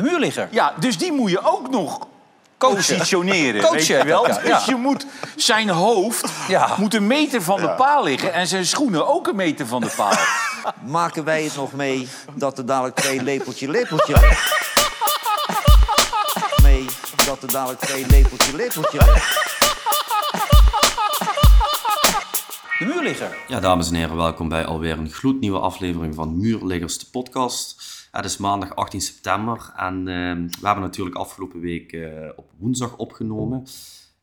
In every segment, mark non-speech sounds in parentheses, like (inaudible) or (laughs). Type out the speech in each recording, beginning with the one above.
De muurligger. Ja, dus die moet je ook nog Coachen. positioneren. Coachen weet je wel? ja. Dus je moet zijn hoofd Ja. moet een meter van de paal liggen en zijn schoenen ook een meter van de paal. (laughs) Maken wij het nog mee dat er dadelijk twee lepeltje lepeltje ligt? (laughs) Mee dat er dadelijk twee lepeltje lepeltje ligt? De muurligger. Ja, dames en heren, welkom bij alweer een gloednieuwe aflevering van Muurliggers, de podcast. Het is maandag 18 september en ehm, we hebben natuurlijk afgelopen week eh, op woensdag opgenomen.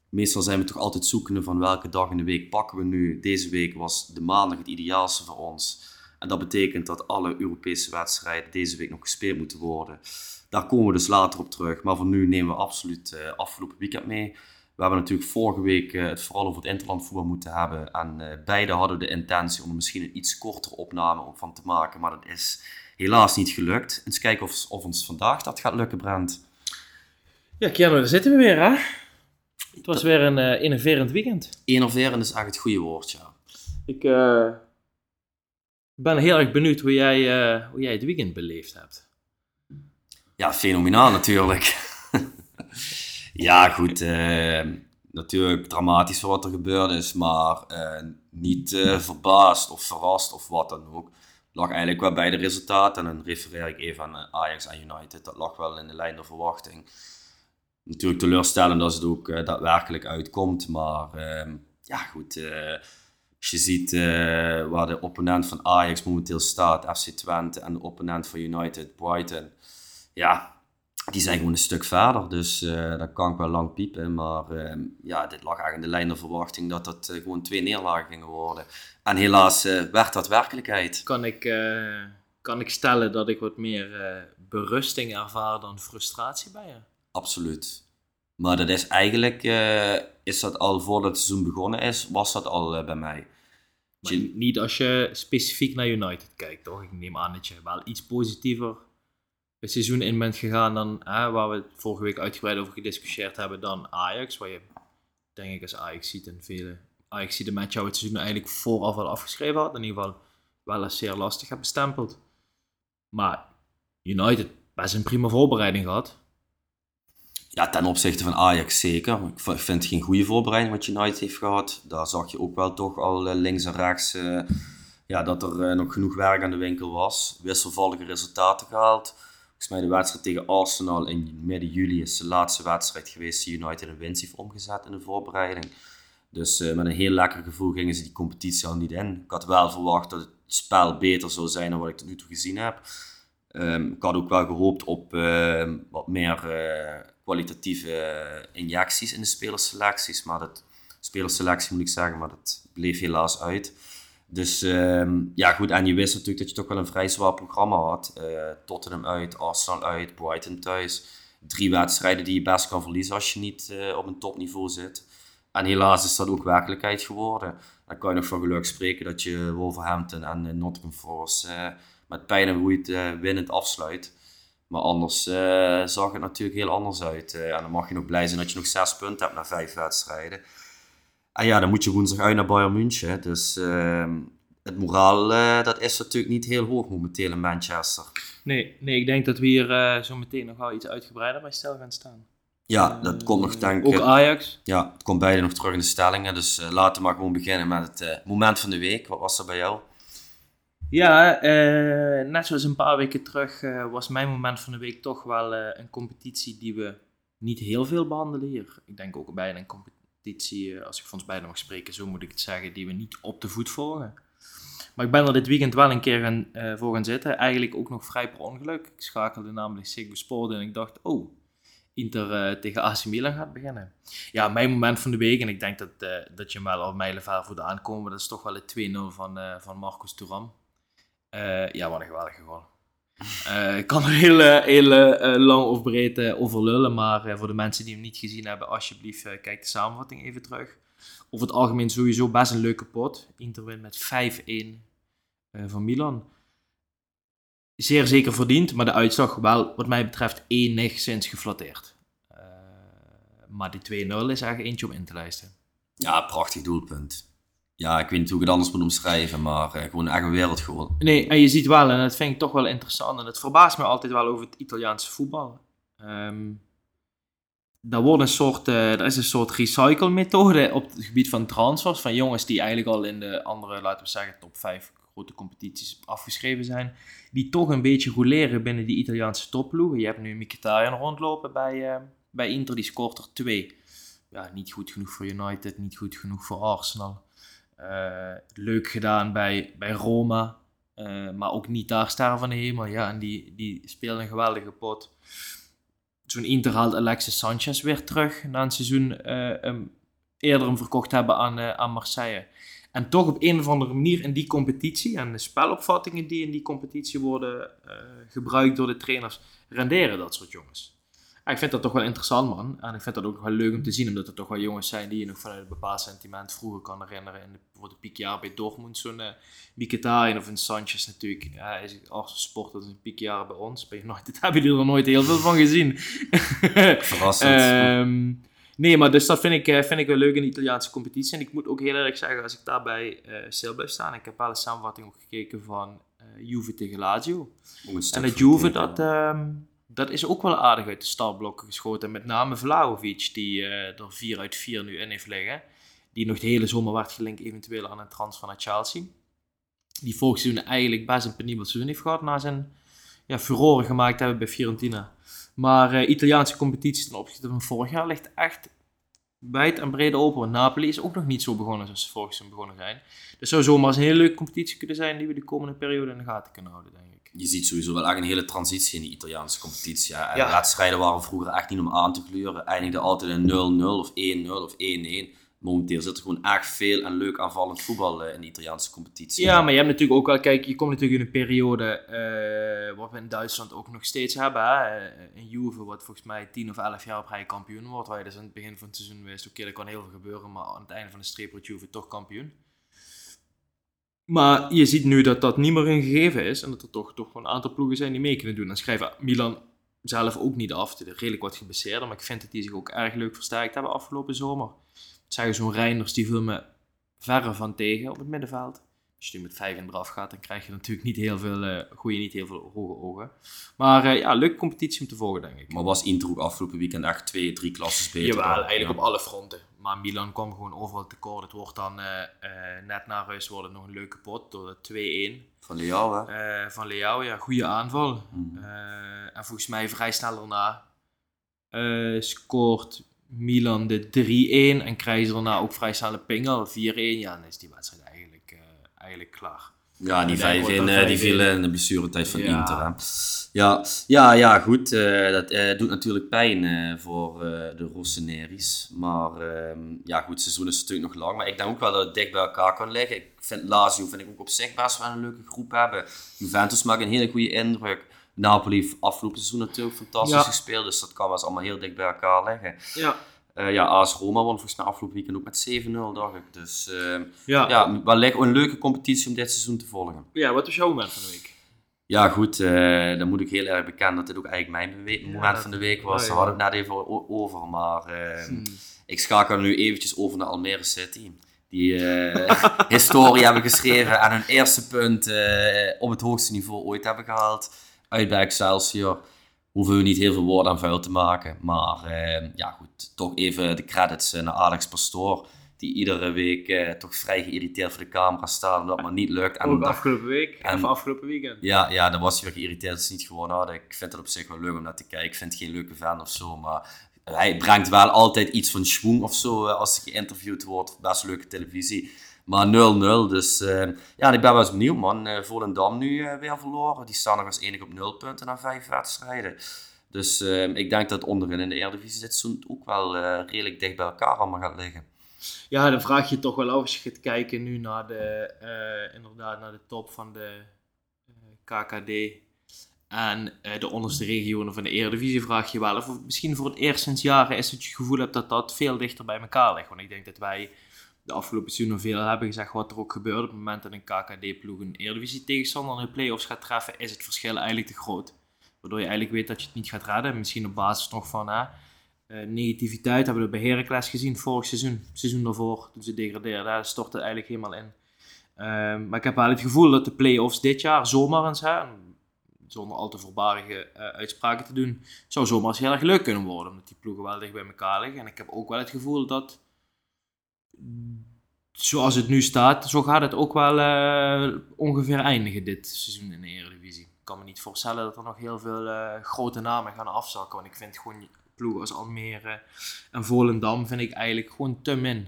Meestal zijn we toch altijd zoekende van welke dag in de week pakken we nu. Deze week was de maandag het ideaalste voor ons. En dat betekent dat alle Europese wedstrijden deze week nog gespeeld moeten worden. Daar komen we dus later op terug. Maar voor nu nemen we absoluut eh, afgelopen weekend mee. We hebben natuurlijk vorige week eh, het vooral over het interlandvoetbal moeten hebben. En eh, beide hadden de intentie om er misschien een iets kortere opname op van te maken. Maar dat is helaas niet gelukt. Eens kijken of, of ons vandaag dat gaat lukken, Brent. Ja, Keanu, daar zitten we weer, hè? Het was weer een uh, innoverend weekend. Innoveren is echt het goede woord, ja. Ik uh, ben heel erg benieuwd hoe jij, uh, hoe jij het weekend beleefd hebt. Ja, fenomenaal natuurlijk. (laughs) ja, goed. Natuurlijk dramatisch voor wat er gebeurd is, maar niet verbaasd of verrast of wat dan ook. Lag eigenlijk wel bij de resultaten en dan refereer ik even aan Ajax en United. Dat lag wel in de lijn der verwachting natuurlijk teleurstellend als het ook uh, daadwerkelijk uitkomt. Maar uh, ja, goed. Uh, als je ziet waar de opponent van Ajax momenteel staat, FC Twente, en de opponent van United, Brighton. Ja, die zijn gewoon een stuk verder. Dus dat kan ik wel lang piepen. Maar ehm, ja, dit lag eigenlijk in de lijn der verwachting dat dat gewoon twee neerlagen gingen worden. En helaas werd dat werkelijkheid. Kan ik, kan ik stellen dat ik wat meer berusting ervaar dan frustratie bij je? Absoluut. Maar dat is eigenlijk, uh, is dat al voordat het seizoen begonnen is, was dat al uh, bij mij. Niet als je specifiek naar United kijkt, toch? Ik neem aan dat je wel iets positiever het seizoen in bent gegaan dan, hè, waar we vorige week uitgebreid over gediscussieerd hebben, dan Ajax. Waar je, denk ik, als Ajax ziet en vele Ajax ziet de met jou het seizoen eigenlijk vooraf al afgeschreven had. In ieder geval wel als zeer lastig hebt bestempeld. Maar United, best een prima voorbereiding gehad. Ja, ten opzichte van Ajax zeker. Ik vind het geen goede voorbereiding wat United heeft gehad. Daar zag je ook wel toch al links en rechts uh, ja, dat er uh, nog genoeg werk aan de winkel was. Wisselvallige resultaten gehaald. Volgens mij de wedstrijd tegen Arsenal in midden juli is de laatste wedstrijd geweest die United een winst heeft omgezet in de voorbereiding. Dus uh, met een heel lekker gevoel gingen ze die competitie al niet in. Ik had wel verwacht dat het spel beter zou zijn dan wat ik tot nu toe gezien heb. Um, ik had ook wel gehoopt op wat meer kwalitatieve injecties in de spelerselecties. Maar dat, spelerselectie moet ik zeggen, maar dat bleef helaas uit. Dus um, ja, goed. En je wist natuurlijk dat je toch wel een vrij zwaar programma had. Uh, Tottenham uit, Arsenal uit, Brighton thuis. Drie wedstrijden die je best kan verliezen als je niet uh, op een topniveau zit. En helaas is dat ook werkelijkheid geworden. Dan kan je nog van geluk spreken dat je Wolverhampton en Nottingham Forest met pijn en moeite winnend afsluit. Maar anders zag het natuurlijk heel anders uit. En dan mag je nog blij zijn dat je nog zes punten hebt na vijf wedstrijden. En ja, dan moet je woensdag uit naar Bayern München. Dus uh, het moraal uh, dat is natuurlijk niet heel hoog momenteel in Manchester. Nee, nee ik denk dat we hier uh, zo meteen nog wel iets uitgebreider bij stel gaan staan. Ja, dat komt nog denk ik. Ook Ajax. Ja, het komt beide nog terug in de stellingen. Dus laten we maar gewoon beginnen met het moment van de week. Wat was er bij jou? Ja, net zoals een paar weken terug was mijn moment van de week toch wel een competitie die we niet heel veel behandelen hier. Ik denk ook bijna een competitie, als ik van ons beiden mag spreken, zo moet ik het zeggen, die we niet op de voet volgen. Maar ik ben er dit weekend wel een keer gaan, voor gaan zitten. Eigenlijk ook nog vrij per ongeluk. Ik schakelde namelijk Ziggo Sport en ik dacht, oh, Inter tegen AC Milan gaat beginnen. Ja, mijn moment van de week, en ik denk dat, dat je hem wel al mijlenver de aankomen, dat is toch wel het 2-0 van, van Marcos Thuram. Uh, ja, wat een geweldige goal. Uh, ik kan er heel, heel uh, lang of breed over lullen, maar voor de mensen die hem niet gezien hebben, alsjeblieft kijk de samenvatting even terug. Over het algemeen sowieso best een leuke pot. Inter wint met 5-1 van Milan. Zeer zeker verdiend, maar de uitslag wel, wat mij betreft, enigszins geflatteerd. maar die 2-0 is eigenlijk eentje om in te lijsten. Ja, prachtig doelpunt. Ja, ik weet niet hoe ik het anders moet omschrijven, maar eh, gewoon echt een wereldgoal. Nee, en je ziet wel, en dat vind ik toch wel interessant, en het verbaast me altijd wel over het Italiaanse voetbal. Daar, wordt een soort, eh er is een soort recycle-methode op het gebied van transfers, van jongens die eigenlijk al in de andere, laten we zeggen, top 5 grote competities afgeschreven zijn, die toch een beetje roleren binnen die Italiaanse topploegen. Je hebt nu Mkhitaryan rondlopen bij, eh, bij Inter, die scoort er twee. Ja, niet goed genoeg voor United, niet goed genoeg voor Arsenal. Eh, leuk gedaan bij, bij Roma. Eh, maar ook niet daar staan van de hemel. Ja, en die, die speelde een geweldige pot. Zo'n Inter haalt Alexis Sanchez weer terug. Na een seizoen eh, eerder hem verkocht hebben aan, aan Marseille. En toch op een of andere manier in die competitie en de spelopvattingen die in die competitie worden gebruikt door de trainers, renderen dat soort jongens. Ja, ik vind dat toch wel interessant, man. En ik vind dat ook wel leuk om te zien, omdat er toch wel jongens zijn die je nog vanuit een bepaald sentiment vroeger kan herinneren. In de, bijvoorbeeld de piekjaar bij Dortmund, zo'n uh, Mkhitaryan of een Sanchez natuurlijk. Ja, hij is als supporter een piekjaar bij ons. Bij United (laughs) hebben jullie er nooit heel veel van gezien. (laughs) Verrassend. Ehm, nee, maar dus dat vind ik, eh, vind ik wel leuk in de Italiaanse competitie. En ik moet ook heel eerlijk zeggen, als ik daarbij eh stil blijf staan, ik heb wel een samenvatting ook gekeken van eh Juve tegen Lazio. En het Juve, dat, ehm, dat is ook wel aardig uit de startblokken geschoten. Met name Vlahovic, die eh, er 4 uit 4 nu in heeft liggen. Die nog de hele zomer werd gelinkt eventueel aan een transfer naar Chelsea. Die vorig seizoen eigenlijk best een penibel seizoen heeft gehad na zijn ja, furoren gemaakt hebben bij Fiorentina. Maar eh Italiaanse competitie ten opzichte van vorig jaar ligt echt wijd en breed open. Want Napoli is ook nog niet zo begonnen zoals ze vorig seizoen begonnen zijn. Dus zou zomaar een hele leuke competitie kunnen zijn die we de komende periode in de gaten kunnen houden, denk ik. Je ziet sowieso wel echt een hele transitie in die Italiaanse competitie. Ja. En Ja. Wedstrijden waren vroeger echt niet om aan te kleuren. Eindigde altijd in 0-0 of 1-0 of 1-1. Momenteel zit er gewoon echt veel en leuk aanvallend voetbal eh, in de Italiaanse competitie. Ja, maar je hebt natuurlijk ook wel, kijk, je komt natuurlijk in een periode eh, wat we in Duitsland ook nog steeds hebben. Hè? Eh, Een Juve wat volgens mij 10 of 11 jaar op rij kampioen wordt. Waar je dus aan het begin van het seizoen wist, oké, er kan heel veel gebeuren, maar aan het einde van de streep wordt Juve toch kampioen. Maar je ziet nu dat dat niet meer een gegeven is en dat er toch, toch een aantal ploegen zijn die mee kunnen doen. Dan schrijven Milan zelf ook niet af. Die er redelijk wat geblesseerd, maar ik vind dat die zich ook erg leuk versterkt hebben afgelopen zomer. Zeggen zo'n Reinders, die viel me verre van tegen op het middenveld. Als je nu met vijf in eraf gaat, dan krijg je natuurlijk niet heel veel, eh goeie, niet heel veel hoge ogen. Maar eh, ja, leuke competitie om te volgen, denk ik. Maar was Inter ook afgelopen weekend echt twee, drie klassen beter? Jawel, eigenlijk Ja. op alle fronten. Maar Milan kwam gewoon overal tekort. Het wordt dan eh, eh, net na rust wordt het nog een leuke pot door de 2-1 Van Leao, hè? eh, van Leao. Ja, goede aanval. Eh, en volgens mij vrij snel daarna scoort Milan de 3-1 en krijgen ze daarna ook vrij snel een pingel, 4-1. Ja, dan is die wedstrijd eigenlijk, eigenlijk klaar. Ja, die vijf in, eh, die 5-1. vielen in de blessuretijd van Ja. Inter. Hè. Ja, ja, ja, goed. eh, dat eh, doet natuurlijk pijn eh, voor eh, de Rossoneri's. Maar ehm, ja, goed, het seizoen is natuurlijk nog lang. Maar ik denk ook wel dat het dicht bij elkaar kan liggen. Ik vind Lazio vind ik ook op zich best wel een leuke groep hebben. Juventus maakt een hele goede indruk. Napoli heeft afgelopen seizoen natuurlijk fantastisch Ja. gespeeld. Dus dat kan wel eens allemaal heel dicht bij elkaar liggen. Ja, Eh, ja, AS Roma won volgens mij afgelopen weekend ook met 7-0, dacht ik. Dus ehm, ja. ja, wellicht een leuke competitie om dit seizoen te volgen. ja, wat was jouw moment van de week? Ja, goed, eh, dan moet ik heel erg bekennen dat dit ook eigenlijk mijn moment van de week was. Daar ja. hadden we het net even over, maar eh, Hmm. ik schakel nu eventjes over naar Almere City. Die eh, (laughs) historie hebben geschreven en hun eerste punt op het hoogste niveau ooit hebben gehaald. Uit bij Excelsior. Hoeven we niet heel veel woorden aan vuil te maken. Maar eh, ja, goed, toch even de credits eh, naar Alex Pastoor. Die iedere week eh, toch vrij geïrriteerd voor de camera staat omdat het maar niet lukt. En Ook dat- afgelopen week, en- of afgelopen weekend. ja, ja, dan was hij weer geïrriteerd dat ze niet gewonnen hadden. Ik vind het op zich wel leuk om naar te kijken. Ik vind het geen leuke fan of zo, maar hij brengt wel altijd iets van schwung of zo eh, als hij geïnterviewd wordt. Best leuke televisie. Maar 0-0, dus eh, ja, ik ben wel eens benieuwd man. Eh Volendam nu eh, weer verloren. Die staan nog als enig op 0 punten na vijf wedstrijden. Dus eh, ik denk dat onderin in de Eredivisie dit seizoen ook wel eh, redelijk dicht bij elkaar allemaal gaat liggen. Ja, dan vraag je toch wel af als je gaat kijken nu naar de, inderdaad, naar de top van de KKD en de onderste regionen van de Eredivisie. Vraag je wel of misschien voor het eerst sinds jaren is dat je het gevoel hebt dat dat veel dichter bij elkaar ligt. Want ik denk dat wij de afgelopen seizoen veel hebben gezegd wat er ook gebeurt. Op het moment dat een KKD-ploeg een Eredivisie tegenstander in de play-offs gaat treffen, is het verschil eigenlijk te groot. Waardoor je eigenlijk weet dat je het niet gaat redden. Misschien op basis nog van, hè, Eh, negativiteit hebben we bij Heracles gezien vorig seizoen. seizoen daarvoor, toen ze degradeerden. Daar stortte het eigenlijk helemaal in. Ehm, maar ik heb wel het gevoel dat de play-offs dit jaar zomaar eens, hè, zonder al te voorbarige eh, uitspraken te doen, zou zomaar eens heel erg leuk kunnen worden. Omdat die ploegen wel dicht bij elkaar liggen. En ik heb ook wel het gevoel dat, zoals het nu staat, zo gaat het ook wel eh, ongeveer eindigen dit seizoen in de Eredivisie. Ik kan me niet voorstellen dat er nog heel veel eh, grote namen gaan afzakken. Want ik vind gewoon ploegen als Almere en Volendam vind ik eigenlijk gewoon te min.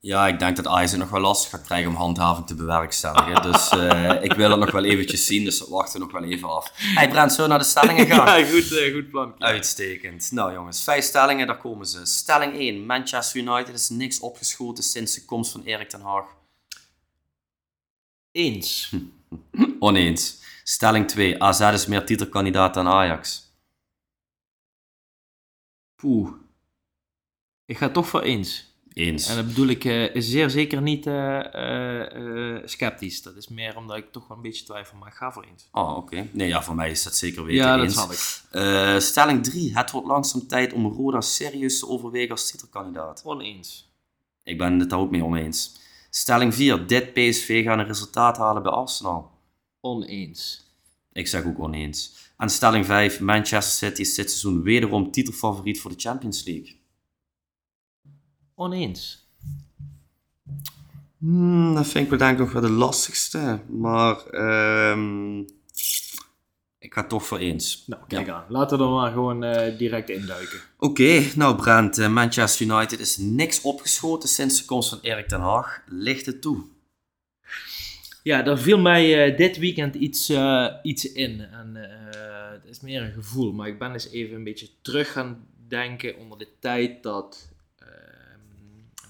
Ja, ik denk dat Ajax het nog wel lastig gaat krijgen om handhaving te bewerkstelligen. Dus eh, ik wil het nog wel eventjes zien, dus dat wachten we nog wel even af. Hey Brent, we naar de stellingen (laughs) gaan? Ja, goed, eh, goed plan. Uitstekend. Nou jongens, vijf stellingen, daar komen ze. Stelling 1, Manchester United is niks opgeschoten sinds de komst van Erik ten Haag. Eens. (laughs) Oneens. Stelling 2, AZ is meer titelkandidaat dan Ajax. Poeh. Ik ga toch voor eens. Eens. En dat bedoel ik uh, zeer zeker niet uh, uh, sceptisch. Dat is meer omdat ik toch wel een beetje twijfel, maar ik ga voor eens. Oh, oké. Nee, ja, voor mij is dat zeker weten Ja, eens. dat snap ik. stelling 3. Het wordt langzaam tijd om Roda serieus te overwegen als titelkandidaat. Oneens. Ik ben het daar ook mee oneens. Stelling 4. Dit PSV gaat een resultaat halen bij Arsenal. Oneens. Ik zeg ook oneens. En stelling 5. Manchester City is dit seizoen wederom titelfavoriet voor de Champions League. Oneens. Hmm, dat vind ik wel denk ik nog wel de lastigste. Maar ehm, ik ga toch voor eens. Nou, kijk aan. Laten we er maar gewoon eh, direct induiken. Oké, nou Brent, eh, Manchester United is niks opgeschoten sinds de komst van Erik ten Hag. Ligt het toe? Ja, daar viel mij eh, dit weekend iets, iets in. En het is meer een gevoel. Maar ik ben eens even een beetje terug gaan denken onder de tijd dat...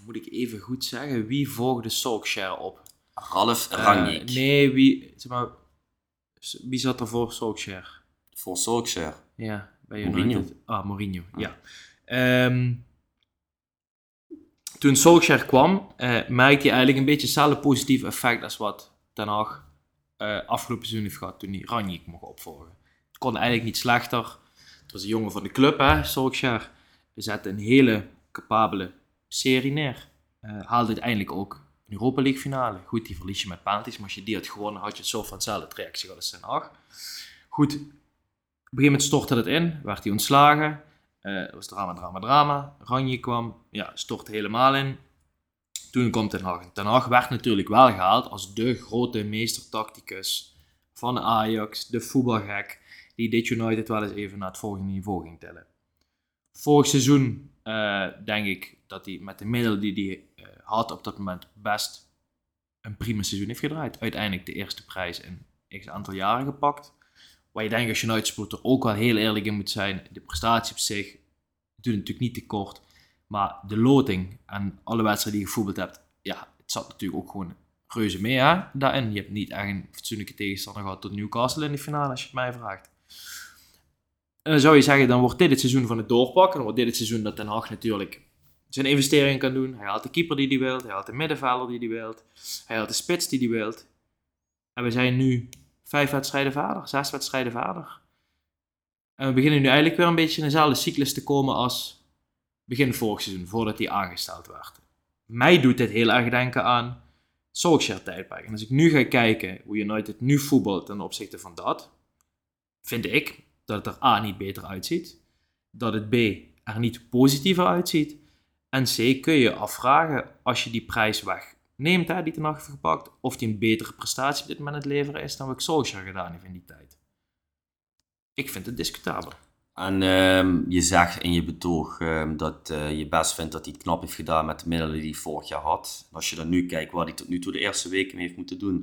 moet ik even goed zeggen, wie volgde Solskjaer op? Ralf Eh, Rangnick nee, wie, zeg maar, wie zat er voor Solskjaer? voor Solskjaer. Ja, bij Mourinho. United. Ah, Mourinho, ja. Ehm, toen Solskjaer kwam, eh, merkte hij eigenlijk een beetje hetzelfde positieve effect als wat Ten Hag eh, afgelopen seizoen heeft gehad toen hij Ranjik mocht opvolgen. Het kon eigenlijk niet slechter. Het was een jongen van de club, hè, Solskjaer. Hij zette een hele capabele serie neer. Eh, haalde uiteindelijk ook een Europa League finale. Goed, die verlies je met penalties, maar als je die had gewonnen, had je het zo van hetzelfde reactie gehad als Ten Hag. Goed, op een gegeven moment stortte het in, werd hij ontslagen. Het was drama, drama, drama. Ranje kwam, ja, stortte helemaal in. Toen kwam Ten Hag. En Ten Hag werd natuurlijk wel gehaald als de grote meestertacticus van Ajax, de voetbalgek, die dit United wel eens even naar het volgende niveau ging tillen. Vorig seizoen eh, denk ik dat hij met de middelen die hij eh, had op dat moment best een prima seizoen heeft gedraaid. Uiteindelijk de eerste prijs in x aantal jaren gepakt. Waar je denk als United supporter ook wel heel eerlijk in moet zijn. De prestatie op zich doet natuurlijk niet tekort. Maar de loting en alle wedstrijden die je gevoetbald hebt, ja, het zat natuurlijk ook gewoon reuze mee hè, daarin. Je hebt niet echt een fatsoenlijke tegenstander gehad tot Newcastle in de finale, als je het mij vraagt. En dan zou je zeggen, dan wordt dit het seizoen van het doorpakken. Dan wordt dit het seizoen dat Ten Hag natuurlijk zijn investeringen kan doen. Hij haalt de keeper die hij wilt, hij haalt de middenvelder die hij wilt, hij haalt de spits die hij wilt. En we zijn nu vijf wedstrijden verder, zes wedstrijden verder. En we beginnen nu eigenlijk weer een beetje in dezelfde cyclus te komen als begin vorig seizoen, voordat hij aangesteld werd. Mij doet dit heel erg denken aan Solskjaer-tijdperk. En als ik nu ga kijken hoe United nu voetbalt ten opzichte van dat, vind ik dat het er A niet beter uitziet, dat het B er niet positiever uitziet, en C kun je afvragen als je die prijs wegneemt, hè, die ten heeft gepakt, of die een betere prestatie op dit moment leveren is dan wat Solskjaer gedaan heeft in die tijd. Ik vind het discutabel. En ehm, je zegt in je betoog ehm, dat eh, je best vindt dat hij het knap heeft gedaan met de middelen die hij vorig jaar had. Als je dan nu kijkt wat hij tot nu toe de eerste weken heeft moeten doen,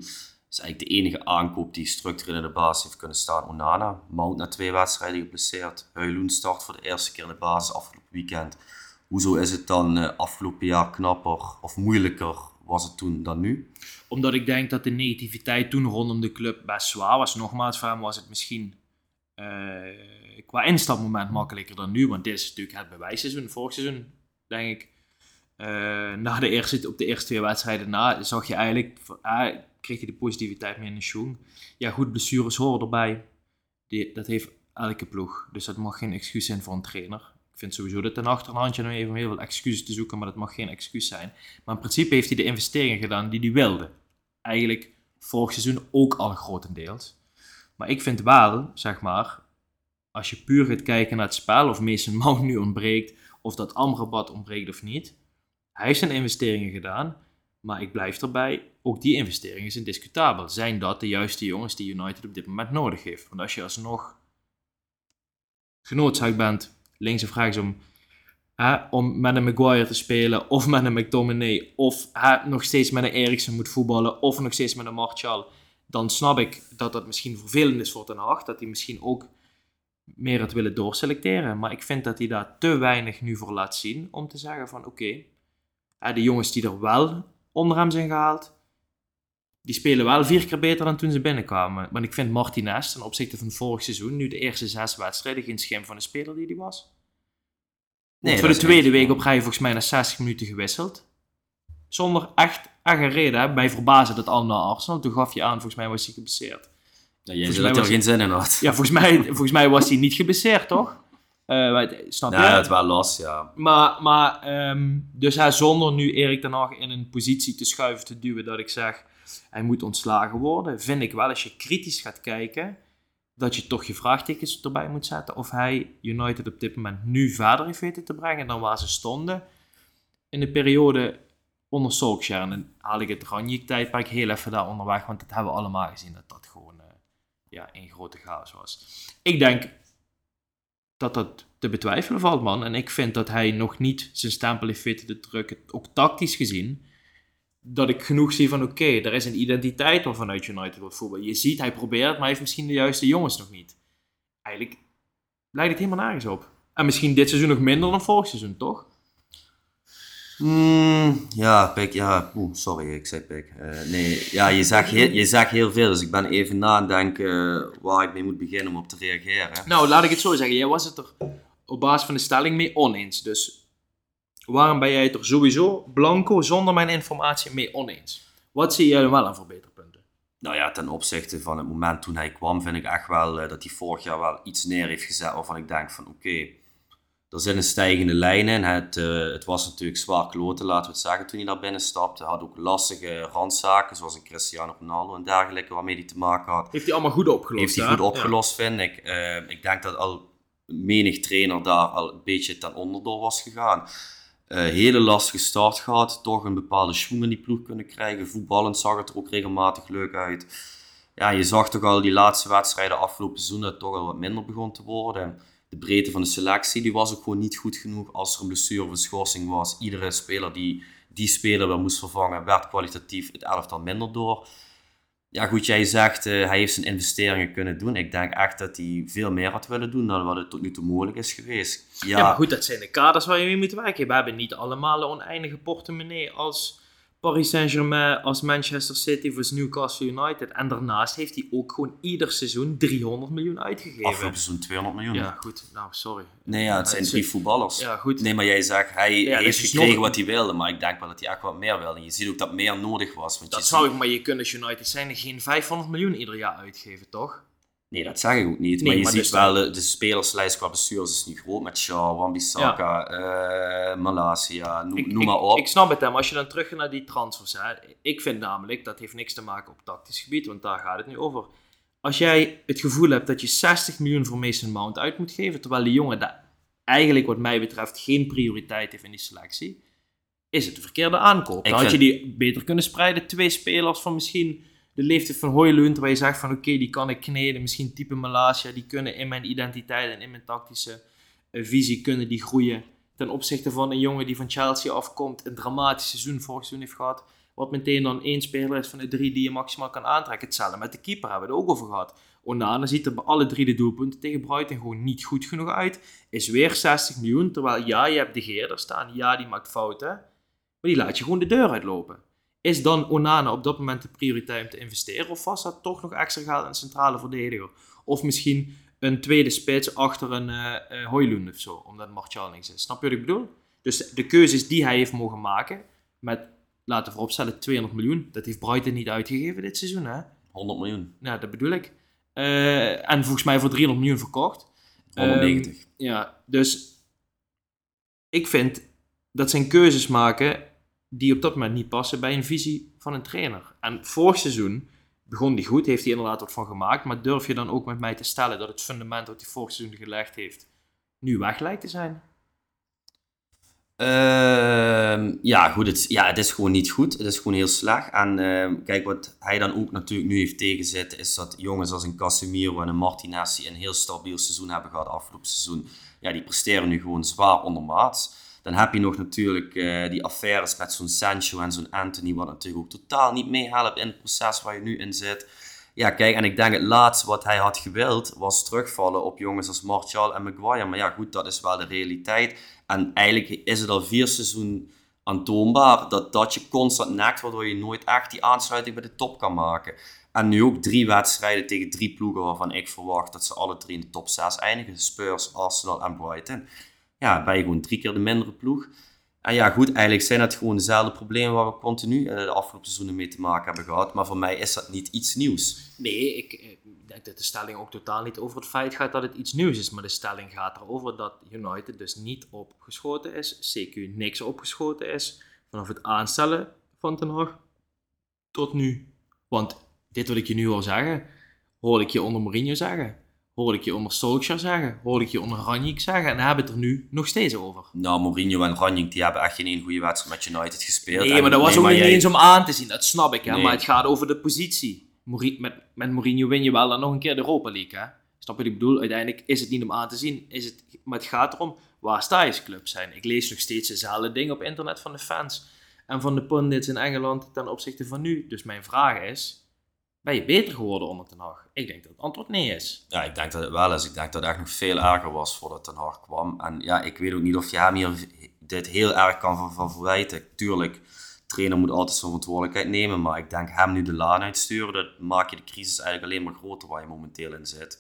is eigenlijk de enige aankoop die structureel in de basis heeft kunnen staan Onana. Mount na twee wedstrijden geblesseerd. Huiloen start voor de eerste keer in de basis afgelopen weekend. Hoezo is het dan eh, afgelopen jaar knapper of moeilijker was het toen dan nu? Omdat ik denk dat de negativiteit toen rondom de club best zwaar was. Nogmaals, voor hem was het misschien eh, qua instapmoment makkelijker dan nu. Want dit is natuurlijk het bewijsseizoen, vorig seizoen, denk ik. Eh, na de eerste, op de eerste twee wedstrijden na zag je eigenlijk, kreeg je de positiviteit meer in de schoen. Ja, goed, blessures horen erbij. Dat heeft elke ploeg. Dus dat mag geen excuus zijn voor een trainer. Ik vind sowieso dat een achterhandje nog even heel veel excuses te zoeken, maar dat mag geen excuus zijn. Maar in principe heeft hij de investeringen gedaan die hij wilde. Eigenlijk vorig seizoen ook al grotendeels. Maar ik vind wel, zeg maar, als je puur gaat kijken naar het spel, of Mason (laughs) Mount nu ontbreekt, of dat Amrabat ontbreekt of niet. Hij heeft zijn investeringen gedaan, maar ik blijf erbij, ook die investeringen zijn discutabel. Zijn dat de juiste jongens die United op dit moment nodig heeft? Want als je alsnog genoodzaakt bent, links of rechtsom, hè, om met een Maguire te spelen, of met een McTominay, of hè, nog steeds met een Eriksen moet voetballen, of nog steeds met een Martial, dan snap ik dat dat misschien vervelend is voor Ten Hag, dat hij misschien ook meer het willen doorselecteren. Maar ik vind dat hij daar te weinig nu voor laat zien om te zeggen van oké, hè, de jongens die er wel onder hem zijn gehaald, die spelen wel vier keer beter dan toen ze binnenkwamen. Want ik vind Martinez ten opzichte van vorig seizoen, nu de eerste zes wedstrijden, geen schim van de speler die die was. Nee, voor de tweede week op rij volgens mij na 60 minuten gewisseld. Zonder echt, echt een reden. Mij verbaasde dat al naar Arsenal. Toen gaf je aan, volgens mij was hij geblesseerd. Ja, jij zei dat er was geen zin in had. Ja, volgens mij, volgens mij was hij niet geblesseerd, toch? (laughs) Eh, snap je? Ja, het wel los, ja. Maar, maar ehm, dus hij zonder nu Erik ten Hag in een positie te schuiven, te duwen, dat ik zeg, hij moet ontslagen worden, vind ik wel, als je kritisch gaat kijken, dat je toch je vraagtekens erbij moet zetten of hij United op dit moment nu verder heeft weten te brengen dan waar ze stonden in de periode onder Solskjaer. En dan haal ik het Ranjik-tijdperk heel even daar onderweg, want dat hebben we allemaal gezien, dat dat gewoon eh, ja, een grote chaos was. Ik denk dat dat te betwijfelen valt, man. En ik vind dat hij nog niet zijn stempel heeft weten te drukken, ook tactisch gezien. Dat ik genoeg zie van, oké, er is een identiteit waarvanuit United wordt voetbal. Je ziet, hij probeert, maar hij heeft misschien de juiste jongens nog niet. Eigenlijk lijkt het helemaal nergens op. En misschien dit seizoen nog minder dan vorig seizoen, toch? Hmm, ja, Pik, ja, oeh, sorry, ik zei Pik. Eh, nee, ja, je zegt, heel, je zegt heel veel, dus ik ben even nadenken eh, waar ik mee moet beginnen om op te reageren. Nou, laat ik het zo zeggen. Jij was het er op basis van de stelling mee oneens. Dus waarom ben jij het er sowieso blanco, zonder mijn informatie, mee oneens? Wat zie jij wel aan verbeterpunten? Nou ja, ten opzichte van het moment toen hij kwam, vind ik echt wel eh, dat hij vorig jaar wel iets neer heeft gezet waarvan ik denk van oké, er zit een stijgende lijn in. Het, eh, het was natuurlijk zwaar kloten, laten we het zeggen, toen hij daar binnen stapte. Hij had ook lastige randzaken, zoals een Cristiano Ronaldo en dergelijke, waarmee hij te maken had. Heeft hij allemaal goed opgelost? Heeft hij goed opgelost, vind ik. Eh, ik denk dat al menig trainer daar al een beetje ten onder door was gegaan. Eh, hele lastige start gehad, toch een bepaalde schwung in die ploeg kunnen krijgen. Voetballend zag het er ook regelmatig leuk uit. Ja, je zag toch al die laatste wedstrijden afgelopen seizoen dat het toch al wat minder begon te worden. De breedte van de selectie die was ook gewoon niet goed genoeg. Als er een blessure of een schorsing was, iedere speler die die speler weer moest vervangen, werd kwalitatief het elftal minder door. Ja, goed, jij zegt eh, hij heeft zijn investeringen kunnen doen. Ik denk echt dat hij veel meer had willen doen dan wat het tot nu toe mogelijk is geweest. Ja, Ja, maar goed, dat zijn de kaders waar je mee moet werken. We hebben niet allemaal een oneindige portemonnee als Paris Saint-Germain, als Manchester City, als Newcastle United. En daarnaast heeft hij ook gewoon ieder seizoen 300 miljoen uitgegeven. afgelopen seizoen 200 miljoen. Ja, goed. Nou, sorry. Nee, ja, het zijn drie voetballers. Ja, goed. Nee, maar jij zegt hij Ja, heeft gekregen nog- wat hij wilde, maar ik denk wel dat hij echt wat meer wilde. En je ziet ook dat meer nodig was. Want Dat je zou ziet- ik, maar je kunt als United zijn geen 500 miljoen ieder jaar uitgeven, toch? Nee, dat zeg ik ook niet. Nee, maar je maar ziet dus wel, de, de spelerslijst qua bestuurders is niet groot. Met Shaw, Wan-Bissaka, eh, Malasia, noem, Ik, noem ik- maar op. Ik snap het, maar als je dan terug gaat naar die transfers, hè, ik vind namelijk, dat heeft niks te maken op tactisch gebied, want daar gaat het nu over. Als jij het gevoel hebt dat je 60 miljoen voor Mason Mount uit moet geven, terwijl die jongen daar eigenlijk wat mij betreft geen prioriteit heeft in die selectie, is het de verkeerde aankoop. Ik had je die beter kunnen spreiden. Twee spelers van misschien de leeftijd van Hoylund, waar je zegt van oké, die kan ik kneden. Misschien type Malasia, die kunnen in mijn identiteit en in mijn tactische eh, visie kunnen die groeien. Ten opzichte van een jongen die van Chelsea afkomt, een dramatisch seizoen vorig seizoen heeft gehad. Wat meteen dan één speler is van de drie die je maximaal kan aantrekken. Hetzelfde met de keeper hebben we het ook over gehad. Onana ziet er bij alle drie de doelpunten tegen Brighton gewoon niet goed genoeg uit. Is weer 60 miljoen, terwijl ja, je hebt de Geer er staan. Ja, die maakt fouten. Maar die laat je gewoon de deur uitlopen. Is dan Onana op dat moment de prioriteit om te investeren? Of was dat toch nog extra geld in een centrale verdediger? Of misschien een tweede spits achter een eh, Højlund of zo, omdat Martial niks is. Snap je wat ik bedoel? Dus de keuzes die hij heeft mogen maken, met, laten we vooropstellen, 200 miljoen, dat heeft Brighton niet uitgegeven dit seizoen, hè? 100 miljoen. Nou, dat bedoel ik. Eh, en volgens mij voor 300 miljoen verkocht. 190. Ehm, ja, dus ik vind dat zijn keuzes maken die op dat moment niet passen bij een visie van een trainer. En vorig seizoen begon die goed, heeft hij inderdaad wat van gemaakt. Maar durf je dan ook met mij te stellen dat het fundament dat hij vorig seizoen gelegd heeft, nu weg lijkt te zijn? Ehm, ja, goed. Het, ja, het is gewoon niet goed. Het is gewoon heel slecht. En ehm, kijk, wat hij dan ook natuurlijk nu heeft tegenzet, is dat jongens als een Casemiro en een Martinez die een heel stabiel seizoen hebben gehad afgelopen seizoen, ja, die presteren nu gewoon zwaar ondermaats. Dan heb je nog natuurlijk eh, die affaires met zo'n Sancho en zo'n Anthony, wat natuurlijk ook totaal niet meehelpt in het proces waar je nu in zit. Ja, kijk, en ik denk het laatste wat hij had gewild was terugvallen op jongens als Martial en Maguire. Maar ja, goed, dat is wel de realiteit. En eigenlijk is het al vier seizoen aantoonbaar dat dat je constant nekt, waardoor je nooit echt die aansluiting bij de top kan maken. En nu ook drie wedstrijden tegen drie ploegen waarvan ik verwacht dat ze alle drie in de top 6 eindigen. Spurs, Arsenal en Brighton. Ja, ben je gewoon drie keer de mindere ploeg. En ja, goed, eigenlijk zijn het gewoon dezelfde problemen waar we continu eh, de afgelopen seizoenen mee te maken hebben gehad. Maar voor mij is dat niet iets nieuws. Nee, ik eh, denk dat de stelling ook totaal niet over het feit gaat dat het iets nieuws is. Maar de stelling gaat erover dat United dus niet opgeschoten is. CQ niks opgeschoten is. Vanaf het aanstellen van Ten Hag tot nu. Want dit wil ik je nu al zeggen, hoor ik je onder Mourinho zeggen. Hoor ik je onder Solskjaer zeggen, hoor ik je onder Ranjik zeggen. En daar hebben we het er nu nog steeds over. Nou, Mourinho en Ranjik die hebben echt geen één goede wedstrijd met United gespeeld. Nee, En maar dat was nee, ook niet jij- eens om aan te zien, dat snap ik. Hè? Nee. Maar het gaat over de positie. Mouri- met, met Mourinho win je wel dan nog een keer de Europa League. Hè? Snap je wat ik bedoel? Uiteindelijk is het niet om aan te zien. Is het, maar het gaat erom, waar sta je als club zijn? Ik lees nog steeds dezelfde dingen op internet van de fans. En van de pundits in Engeland ten opzichte van nu. Dus mijn vraag is, ben je beter geworden onder Ten Hag? Ik denk dat het antwoord nee is. Ja, ik denk dat het wel is. Ik denk dat het echt nog veel erger was voordat Ten Hag kwam. En ja, ik weet ook niet of je hem hier dit heel erg kan van, verwijten. Tuurlijk, trainer moet altijd zijn verantwoordelijkheid nemen. Maar ik denk hem nu de laan uitsturen, dat maak je de crisis eigenlijk alleen maar groter waar je momenteel in zit.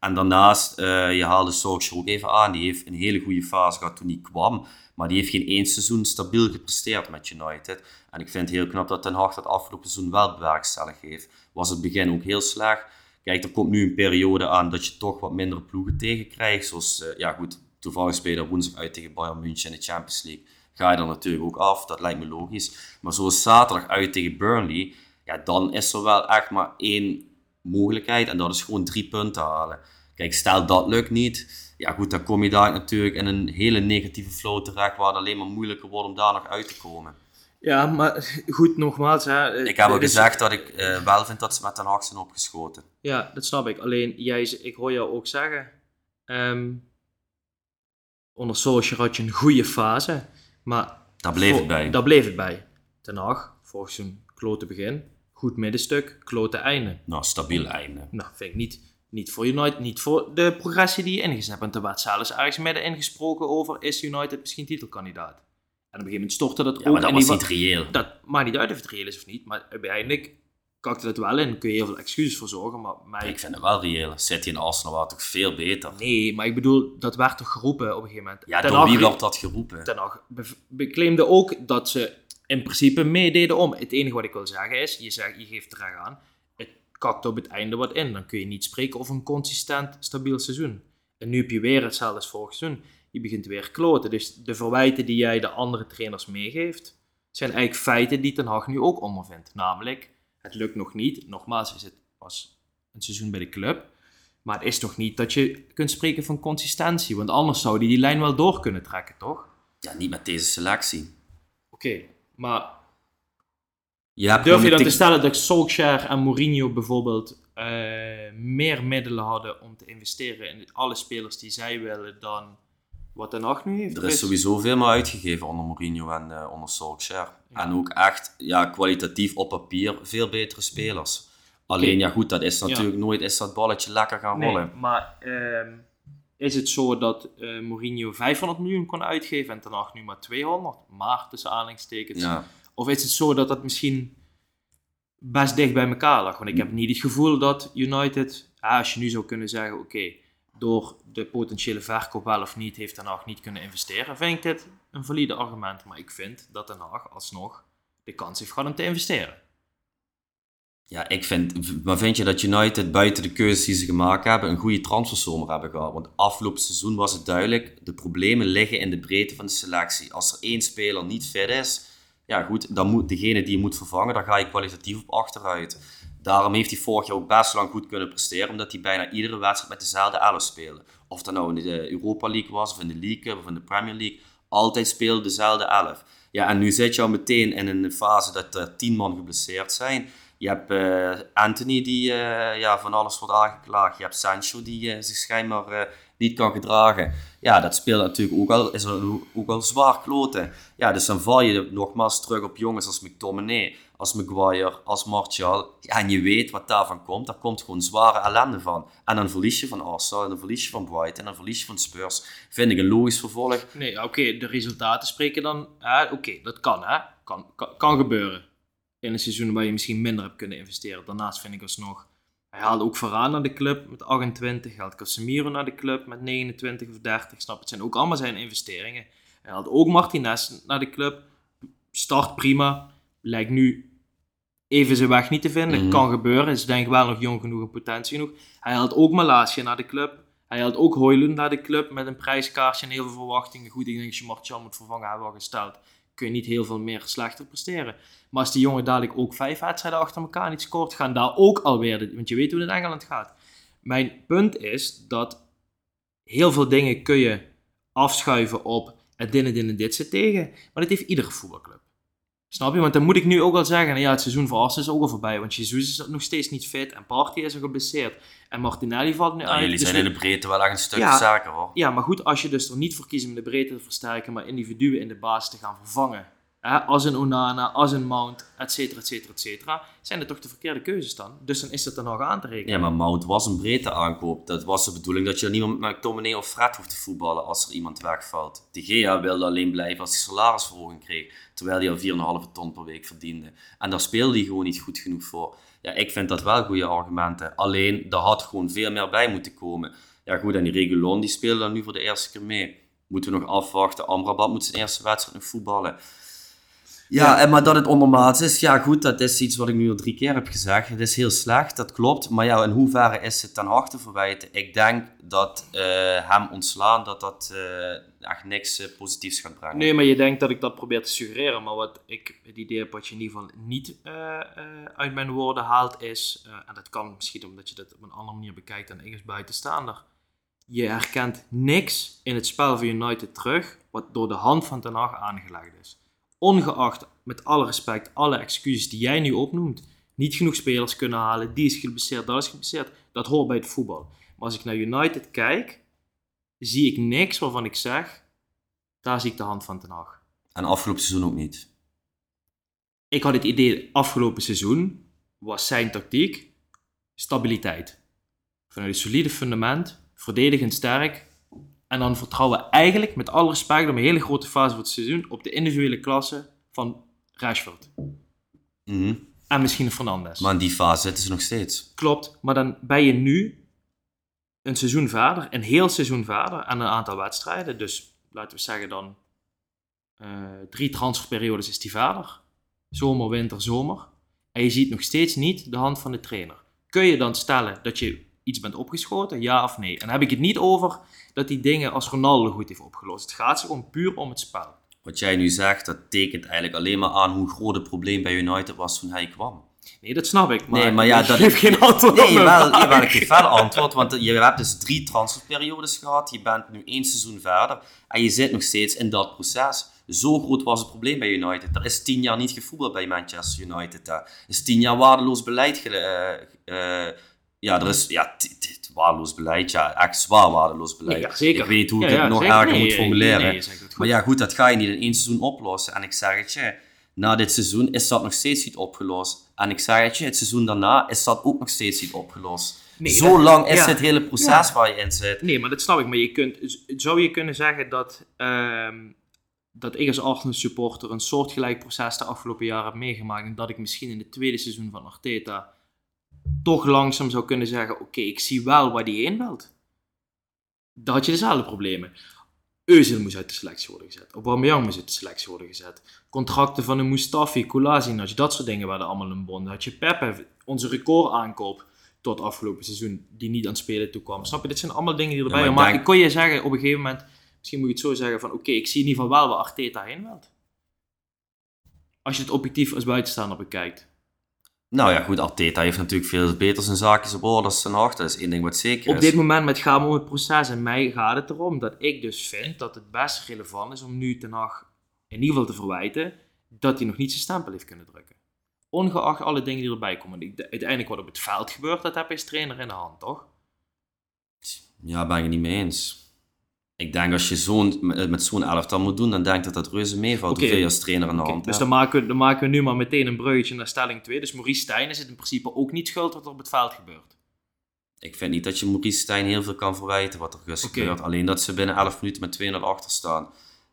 En daarnaast, eh, je haalde Solskjaer ook even aan. Die heeft een hele goede fase gehad toen hij kwam. Maar die heeft geen één seizoen stabiel gepresteerd met United. En ik vind het heel knap dat Ten Hag dat afgelopen seizoen wel bewerkstelligd heeft. Was het begin ook heel slecht. Kijk, er komt nu een periode aan dat je toch wat minder ploegen tegenkrijgt. Zoals, eh, ja goed, toevallig spelen woensdag uit tegen Bayern München in de Champions League. Ga je er natuurlijk ook af, dat lijkt me logisch. Maar zoals zaterdag uit tegen Burnley, ja, dan is er wel echt maar één mogelijkheid. En dat is gewoon drie punten halen. Kijk, stel dat lukt niet. Ja goed, dan kom je daar natuurlijk in een hele negatieve flow terecht. Waar het alleen maar moeilijker wordt om daar nog uit te komen. Ja, maar goed, nogmaals. Hè, Ik heb al is- gezegd dat ik eh, wel vind dat ze met Ten Hag zijn opgeschoten. Ja, dat snap ik. Alleen, jij, ik hoor jou ook zeggen, ehm, onder Solskjaer had je een goede fase, maar... Daar bleef het bij. Daar bleef het bij. Ten Hag, volgens een klote begin, goed middenstuk, klote einde. Nou, stabiel einde. Nou, vind ik niet, niet voor United, niet voor de progressie die je ingezet hebt. Want er werd zelfs ergens midden ingesproken over, is United misschien titelkandidaat? En op een gegeven moment stortte dat Ja, ook maar dat was niet reëel. dat maakt niet uit of het reëel is of niet, maar uiteindelijk kakte het wel in. Daar kun je heel veel excuses voor zorgen, maar mij... Ik vind het wel reëel. City en Arsenal waren toch veel beter. Nee, maar ik bedoel, dat werd toch geroepen op een gegeven moment. Ja, Ten door wie werd dat geroepen? Ten Hag ook dat ze in principe meededen om. Het enige wat ik wil zeggen is, je, zegt, je geeft terecht aan, kakt op het einde wat in. Dan kun je niet spreken over een consistent, stabiel seizoen. En nu heb je weer hetzelfde als vorig seizoen. Je begint weer kloten. Dus de verwijten die jij de andere trainers meegeeft, zijn eigenlijk feiten die Ten Hag nu ook ondervindt. Namelijk, het lukt nog niet. Nogmaals, is het pas een seizoen bij de club. Maar het is nog niet dat je kunt spreken van consistentie. Want anders zou hij die lijn wel door kunnen trekken, toch? Ja, niet met deze selectie. Oké, maar Je durf je dan te stellen dat Solskjaer en Mourinho bijvoorbeeld eh, meer middelen hadden om te investeren in alle spelers die zij willen dan wat Ten Hag nu heeft? Er is sowieso veel meer uitgegeven onder Mourinho en eh, onder Solskjaer. En ook echt ja, kwalitatief op papier veel betere spelers. Alleen, ja goed, dat is natuurlijk nooit is dat balletje lekker gaan Nee, rollen. maar ehm, is het zo dat eh, Mourinho 500 miljoen kon uitgeven en Ten Hag nu maar 200? Maar tussen aanhalingstekens. Ja. Of is het zo dat dat misschien best dicht bij elkaar lag? Want ik heb niet het gevoel dat United, ah, als je nu zou kunnen zeggen, oké, door de potentiële verkoop wel of niet, heeft Den Haag niet kunnen investeren, vind ik dit een valide argument. Maar ik vind dat Den Haag alsnog de kans heeft gehad om te investeren. Ja, ik vind, maar vind je dat United buiten de keuzes die ze gemaakt hebben, een goede transferzomer hebben gehad? Want afgelopen seizoen was het duidelijk, de problemen liggen in de breedte van de selectie. Als er één speler niet fit is, ja goed, dan moet degene die je moet vervangen, daar ga je kwalitatief op achteruit. Daarom heeft hij vorig jaar ook best lang goed kunnen presteren, omdat hij bijna iedere wedstrijd met dezelfde elf speelde. Of dat nou in de Europa League was, of in de League, of in de Premier League. Altijd speelde dezelfde elf. Ja, en nu zit je al meteen in een fase dat er tien man geblesseerd zijn. Je hebt uh, Anthony die uh, ja, van alles wordt aangeklaagd. Je hebt Sancho die uh, zich schijnbaar niet kan gedragen. Ja, dat speelt natuurlijk ook al, is ook al zwaar kloten. Ja, dus dan val je nogmaals terug op jongens als McTominay, als Maguire, als Martial. En je weet wat daarvan komt. Daar komt gewoon zware ellende van. En dan verlies je van Arsenal, en dan verlies je van Brighton, en dan verlies je van Spurs. Vind ik een logisch vervolg. Nee, oké, de resultaten spreken dan... oké, dat kan, hè. Kan, kan, kan gebeuren. In een seizoen waar je misschien minder hebt kunnen investeren. Daarnaast vind ik alsnog hij haalde ook Varane naar de club met 28. Hij haalde Casemiro naar de club met 29 of 30. Snap het zijn ook allemaal zijn investeringen. Hij haalde ook Martinez naar de club. Start prima. Lijkt nu even zijn weg niet te vinden. Mhm. Kan gebeuren. Is denk ik wel nog jong genoeg en potentie genoeg. Hij haalt ook Malasia naar de club. Hij haalt ook Hoylund naar de club met een prijskaartje en heel veel verwachtingen. Goed, ik denk dat je Martial moet vervangen, hebben al gesteld kun je niet heel veel meer slechter presteren. Maar als die jongen dadelijk ook vijf wedstrijden achter elkaar niet scoort, gaan daar ook alweer, want je weet hoe het in Engeland gaat. Mijn punt is dat heel veel dingen kun je afschuiven op het dit en dit en dit zit tegen, maar dat heeft iedere voetbalclub. Snap je? Want dan moet ik nu ook al zeggen, ja, het seizoen voor Arsenal is ook al voorbij, want Jesus is nog steeds niet fit en Party is er geblesseerd en Martinelli valt nu nou, uit. Jullie dus zijn in de breedte wel echt een stuk ja, zaken hoor. Ja, maar goed, als je dus er niet voor kiest om de breedte te versterken, maar individuen in de basis te gaan vervangen, als een Onana, als een Mount, et cetera, et cetera, et cetera, zijn er toch de verkeerde keuzes dan. Dus dan is dat er nog aan te rekenen. Ja, maar Mount was een breedte aankoop. Dat was de bedoeling dat je niemand met McTominay of Fred hoeft te voetballen als er iemand wegvalt. De Gea wilde alleen blijven als hij salarisverhoging kreeg, terwijl hij al 4,5 ton per week verdiende. En daar speelde hij gewoon niet goed genoeg voor. Ja, ik vind dat wel goede argumenten. Alleen, er had gewoon veel meer bij moeten komen. Ja goed, en die Regulon die speelde dan nu voor de eerste keer mee. Moeten we nog afwachten. Amrabat moet zijn eerste wedstrijd nog voetballen. Ja, En, maar dat het ondermaats is, ja goed, dat is iets wat ik nu al drie keer heb gezegd. Het is heel slecht, dat klopt. Maar ja, in hoeverre is het ten harte verwijten? Ik denk dat uh, hem ontslaan, dat dat uh, echt niks uh, positiefs gaat brengen. Nee, maar je denkt dat ik dat probeer te suggereren. Maar wat ik het idee heb, wat je in ieder geval niet uit mijn woorden haalt, is... en dat kan misschien omdat je dat op een andere manier bekijkt dan ik als buitenstaander. Je herkent niks in het spel van United terug, wat door de hand van Ten Hag aangelegd is ongeacht, met alle respect, alle excuses die jij nu opnoemt, niet genoeg spelers kunnen halen, die is geblesseerd, dat is geblesseerd, dat hoort bij het voetbal. Maar als ik naar United kijk, zie ik niks waarvan ik zeg, daar zie ik de hand van Ten Hag. En afgelopen seizoen ook niet? Ik had het idee, afgelopen seizoen was zijn tactiek stabiliteit. Vanuit een solide fundament, verdedigend sterk, en dan vertrouwen we eigenlijk, met alle respect, op een hele grote fase van het seizoen, op de individuele klasse van Rashford. Mhm. En misschien Fernandes. Maar in die fase zitten ze nog steeds. Klopt, maar dan ben je nu een seizoen verder, een heel seizoen verder, en een aantal wedstrijden. Dus laten we zeggen dan uh, drie transferperiodes is die verder. Zomer, winter, zomer. En je ziet nog steeds niet de hand van de trainer. Kun je dan stellen dat je iets bent opgeschoten, ja of nee? En dan heb ik het niet over dat die dingen als Ronaldo goed heeft opgelost. Het gaat gewoon puur om het spel. Wat jij nu zegt, dat tekent eigenlijk alleen maar aan hoe groot het probleem bij United was toen hij kwam. Nee, dat snap ik. Maar, nee, maar ja, dat geeft (laughs) geen antwoord nee, op wel, jawel, ik geef wel antwoord. Want je hebt dus drie transferperiodes gehad. Je bent nu één seizoen verder. En je zit nog steeds in dat proces. Zo groot was het probleem bij United. Er is tien jaar niet gevoetbald bij Manchester United. Er is tien jaar waardeloos beleid. Uh, uh, ja, er is ja, waardeloos beleid. Ja, echt zwaar waardeloos beleid. Ja, zeker. Ik weet hoe ik het nog erger moet formuleren. maar ja, goed, dat ga je niet in één seizoen oplossen. En ik zeg het je, na dit seizoen is dat nog steeds niet opgelost. En ik zeg het je, het seizoen daarna is dat ook nog steeds niet opgelost. Nee, Zo lang is het hele proces waar je in zit. Nee, maar dat snap ik. Maar je kunt, zou je kunnen zeggen dat, uh, dat ik als Arsenal supporter een soortgelijk proces de afgelopen jaren heb meegemaakt. En dat ik misschien in het tweede seizoen van Arteta toch langzaam zou kunnen zeggen: Oké, ik zie wel waar die heen wilt. Dan had je dezelfde problemen. Özil moest uit de selectie worden gezet. Aubameyang moest uit de selectie worden gezet. Contracten van een Mustafi, Kolasinac, dat soort dingen werden allemaal een bond. Had je Pepe, onze record aankoop tot afgelopen seizoen, die niet aan het spelen toekwam. Snap je? Dit zijn allemaal dingen die erbij ja, Maar ik kon je zeggen, op een gegeven moment, misschien moet je het zo zeggen van, oké, ik zie in ieder geval wel waar Arteta heen wilt. Als je het objectief als buitenstaander bekijkt. Nou ja, goed, Arteta heeft natuurlijk veel beter zijn zaakjes op orde als Ten Hag. Dat is één ding wat zeker Op is. dit moment met gaan we om het proces en mij gaat het erom dat ik dus vind dat het best relevant is om nu Ten Hag in ieder geval te verwijten dat hij nog niet zijn stempel heeft kunnen drukken. Ongeacht alle dingen die erbij komen. Uiteindelijk wat op het veld gebeurt, dat heb je als trainer in de hand, toch? Ja, ben ik het niet mee eens. Ik denk als je zo'n, met, met zo'n elftal moet doen, dan denk ik dat dat reuze meevalt. Oké. Hoeveel je als trainer aan de hand dus dan maken, we, dan maken we nu maar meteen een bruggetje naar stelling 2. Dus Maurice Stijn is het in principe ook niet schuld wat er op het veld gebeurt. Ik vind niet dat je Maurice Stijn heel veel kan verwijten wat er is Oké. gebeurd. Alleen dat ze binnen 11 minuten met 2-0 achter staan.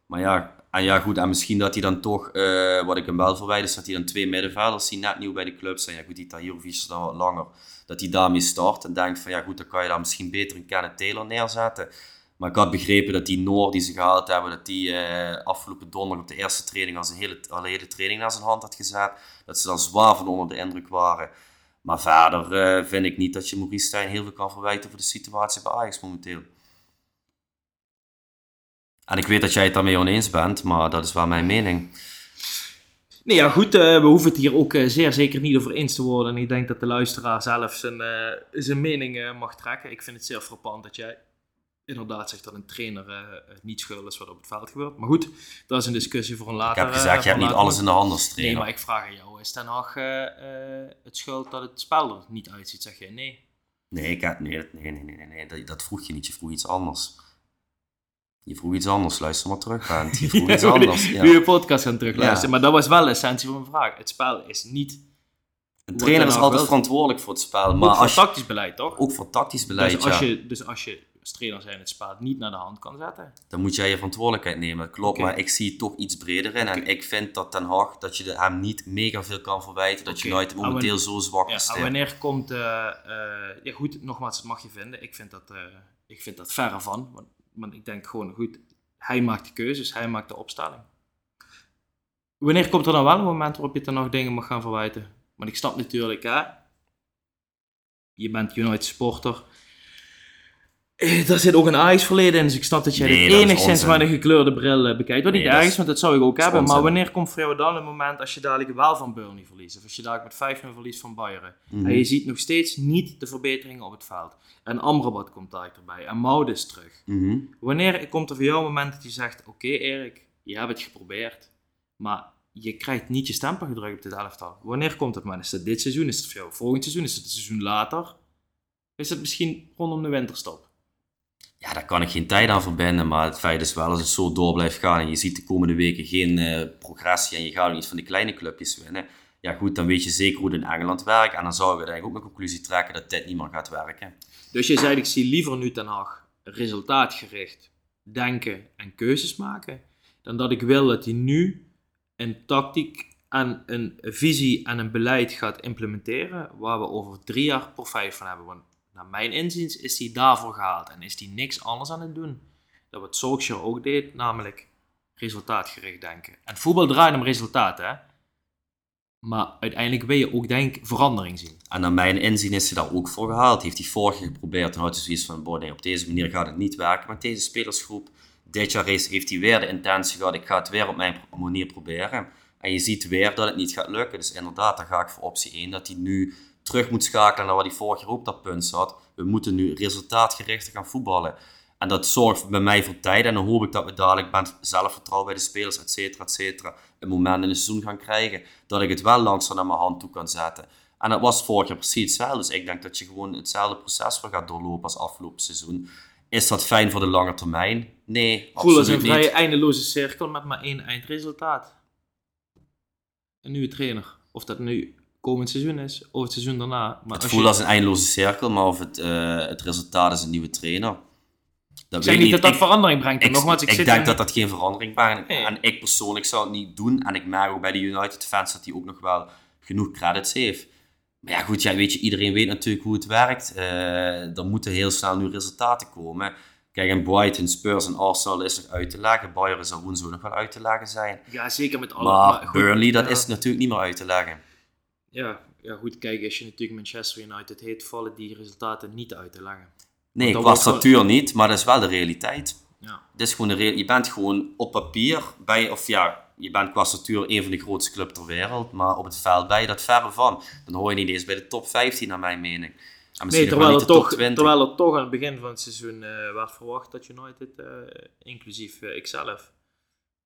Maar ja, en ja, goed, en misschien dat hij dan toch, eh, wat ik hem wel verwijt, is dat hij dan twee middenvelders die net nieuw bij de club zijn. Ja, goed, die Tahirovic is dan wat langer. Dat hij daarmee start en denkt van ja, goed, dan kan je daar misschien beter een Kenneth Taylor neerzetten. Maar ik had begrepen dat die Noor die ze gehaald hebben, dat die eh, afgelopen donderdag op de eerste training als een hele, al hele training naar zijn hand had gezet. Dat ze daar zwaar van onder de indruk waren. Maar verder eh, vind ik niet dat je Maurice Stijn heel veel kan verwijten voor de situatie bij Ajax momenteel. En ik weet dat jij het daarmee oneens bent, maar dat is wel mijn mening. Nee, ja, goed. eh, we hoeven het hier ook zeer zeker niet over eens te worden. En ik denk dat de luisteraar zelf zijn, zijn mening mag trekken. Ik vind het zeer frappant dat jij inderdaad zegt dat een trainer eh, niet schuld is wat op het veld gebeurt. Maar goed, dat is een discussie voor een Ik later heb gezegd, je eh, hebt niet voor alles in de hand als Nee, trainer. maar ik vraag aan jou. Is Ten Hag het schuld dat het spel er niet uitziet? Zeg jij nee? Nee, ik heb, nee, dat- nee, nee, nee, nee, nee, dat, dat vroeg je niet. Je vroeg iets anders. Je vroeg iets anders, luister maar terug, Bent. Je vroeg (laughs) iets anders. Ja. Nu je podcast gaan terugluisteren. Ja. Maar dat was wel de essentie van mijn vraag. Het spel is niet Een trainer is altijd verantwoordelijk voor het spel, ook maar voor als je, tactisch beleid, toch? ook voor tactisch beleid, dus, als je, dus als je als trainer zijn het spel niet naar de hand kan zetten. dan moet jij je verantwoordelijkheid nemen. Dat klopt, maar ik zie het toch iets breder in. En ik vind dat Ten Hag, dat je hem niet mega veel kan verwijten, dat Oké. United Ah, momenteel zo zwak Ja, is. en wanneer komt... eh, ja goed, nogmaals, dat mag je vinden. Ik vind dat, eh, ik vind dat verre van. Want, want ik denk gewoon, goed, hij maakt de keuzes, hij maakt de opstelling. Wanneer komt er dan wel een moment waarop je dan nog dingen mag gaan verwijten? Want ik snap natuurlijk, hè, je bent United supporter. Eh, Daar zit ook een Ajax-verleden in, dus ik snap dat jij Nee, dit enigszins met een gekleurde bril eh, bekijkt. Wat Nee, niet dat erg is- want dat zou ik ook hebben. Maar wanneer komt voor jou dan een moment als je dadelijk wel van Burnley verliest? Of als je dadelijk met 5-0 verliest van Bayern? Mhm. En je ziet nog steeds niet de verbeteringen op het veld. En Amrabat komt daar erbij. En is terug. Mhm. Wanneer komt er voor jou een moment dat je zegt... Oké Erik, je hebt het geprobeerd. Maar je krijgt niet je stempel gedrukt op dit elftal. Wanneer komt het moment? Is dat dit seizoen? Is het voor jou volgend seizoen? Is het het seizoen later? Is het misschien rondom de winterstop? Ja, daar kan ik geen tijd aan verbinden, maar het feit is wel als het zo door blijft gaan en je ziet de komende weken geen eh, progressie en je gaat ook niet van de kleine clubjes winnen, ja goed, dan weet je zeker hoe het in Engeland werkt en dan zou ik uiteindelijk ook een conclusie trekken dat dit niet meer gaat werken. Dus je zei, ik zie liever nu Ten Hag resultaatgericht denken en keuzes maken, dan dat ik wil dat hij nu een tactiek en een visie en een beleid gaat implementeren, waar we over drie jaar profijt van hebben. Naar mijn inziens is hij daarvoor gehaald en is hij niks anders aan het doen. Dat wat Solskjaer ook deed, namelijk resultaatgericht denken. En voetbal draait om resultaat, hè. Maar uiteindelijk wil je ook, denk verandering zien. En naar mijn inzien is hij daar ook voor gehaald. Heeft hij vorig jaar geprobeerd en had hij zoiets van, boh, op deze manier gaat het niet werken met deze spelersgroep. Dit jaar heeft hij weer de intentie gehad, ik ga het weer op mijn manier proberen. En je ziet weer dat het niet gaat lukken. Dus inderdaad, dan ga ik voor optie 1, dat hij nu terug moet schakelen naar wat hij vorig jaar ook dat punt zat. We moeten nu resultaatgericht gaan voetballen. En dat zorgt bij mij voor tijd. En dan hoop ik dat we dadelijk met zelfvertrouwen bij de spelers, et cetera, et cetera, een moment in het seizoen gaan krijgen. Dat ik het wel langzaam naar mijn hand toe kan zetten. En dat was vorig jaar precies hetzelfde. Dus ik denk dat je gewoon hetzelfde proces weer gaat doorlopen als afgelopen seizoen. Is dat fijn voor de lange termijn? Nee, voel als een absoluut vrij eindeloze cirkel met maar één eindresultaat. Een nieuwe trainer. Of dat nu komend seizoen is, of het seizoen daarna. Maar Het als voelt je, als een eindeloze cirkel, maar of het, eh, het resultaat is een nieuwe trainer. Dat ik zeg niet dat dat Ik- verandering brengt. Ik, Nogmaals, ik, ik zit denk in- dat dat geen verandering brengt. Nee. En ik persoonlijk zou het niet doen. En ik merk ook bij de United fans dat hij ook nog wel genoeg credits heeft. Maar ja, goed, ja, weet je, iedereen weet natuurlijk hoe het werkt. Eh, er moeten heel snel nu resultaten komen. Kijk, en Brighton, Spurs en Arsenal is er uit te leggen. Bayern zal woensdag nog wel uit te leggen zijn. Ja, zeker met alle... Maar goed, Burnley, dat ja. is natuurlijk niet meer uit te leggen. Ja, ja, goed, kijk, als je natuurlijk Manchester United heet, vallen die resultaten niet uit te leggen. Nee, dat qua wel- statuur niet, maar dat is wel de realiteit. Ja. Het is gewoon de real- je bent gewoon op papier, bij, of ja, je bent qua statuur een van de grootste clubs ter wereld, maar op het veld ben je dat verre van. Dan hoor je niet eens bij de top 15 naar mijn mening. En Nee, terwijl er, top toch, 20. terwijl er toch aan het begin van het seizoen eh werd verwacht dat United, eh, inclusief eh, ikzelf,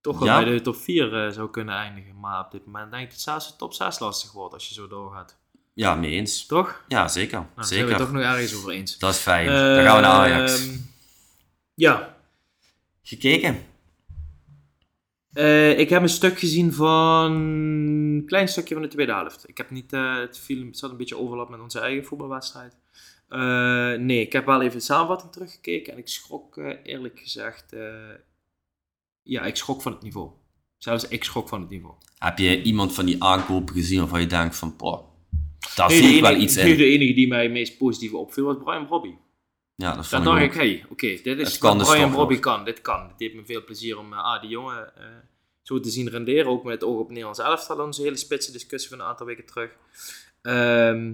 toch wel Ja. bij de top 4 eh, zou kunnen eindigen. Maar op dit moment denk ik dat zelfs de top 6 lastig wordt als je zo doorgaat. Ja, mee eens. Toch? Ja, zeker. Nou, zeker. zijn we het toch nog ergens over eens. Dat is fijn. Dan gaan we naar Ajax. Ehm, Ja, Gekeken? Eh, ik heb een stuk gezien van een klein stukje van de tweede helft. Ik heb niet, eh, het, viel, het zat een beetje overlap met onze eigen voetbalwedstrijd. Nee, ik heb wel even de samenvatting teruggekeken en ik schrok eerlijk gezegd, ja, ik schrok van het niveau. Zelfs ik schrok van het niveau. Heb je iemand van die aankopen gezien waarvan je denkt van, poh, daar Nee, zie ik wel iets in. de enige die mij het meest positief opviel was Brian Robbie. Ja, dat Dan dacht ik hey, oké, dit is wat dus Brian Robbie kan. Dit kan. Het deed me veel plezier om eh, ah, die jongen eh, zo te zien renderen. Ook met het oog op Nederlands elftal. Onze hele spitse discussie van een aantal weken terug. Ehm,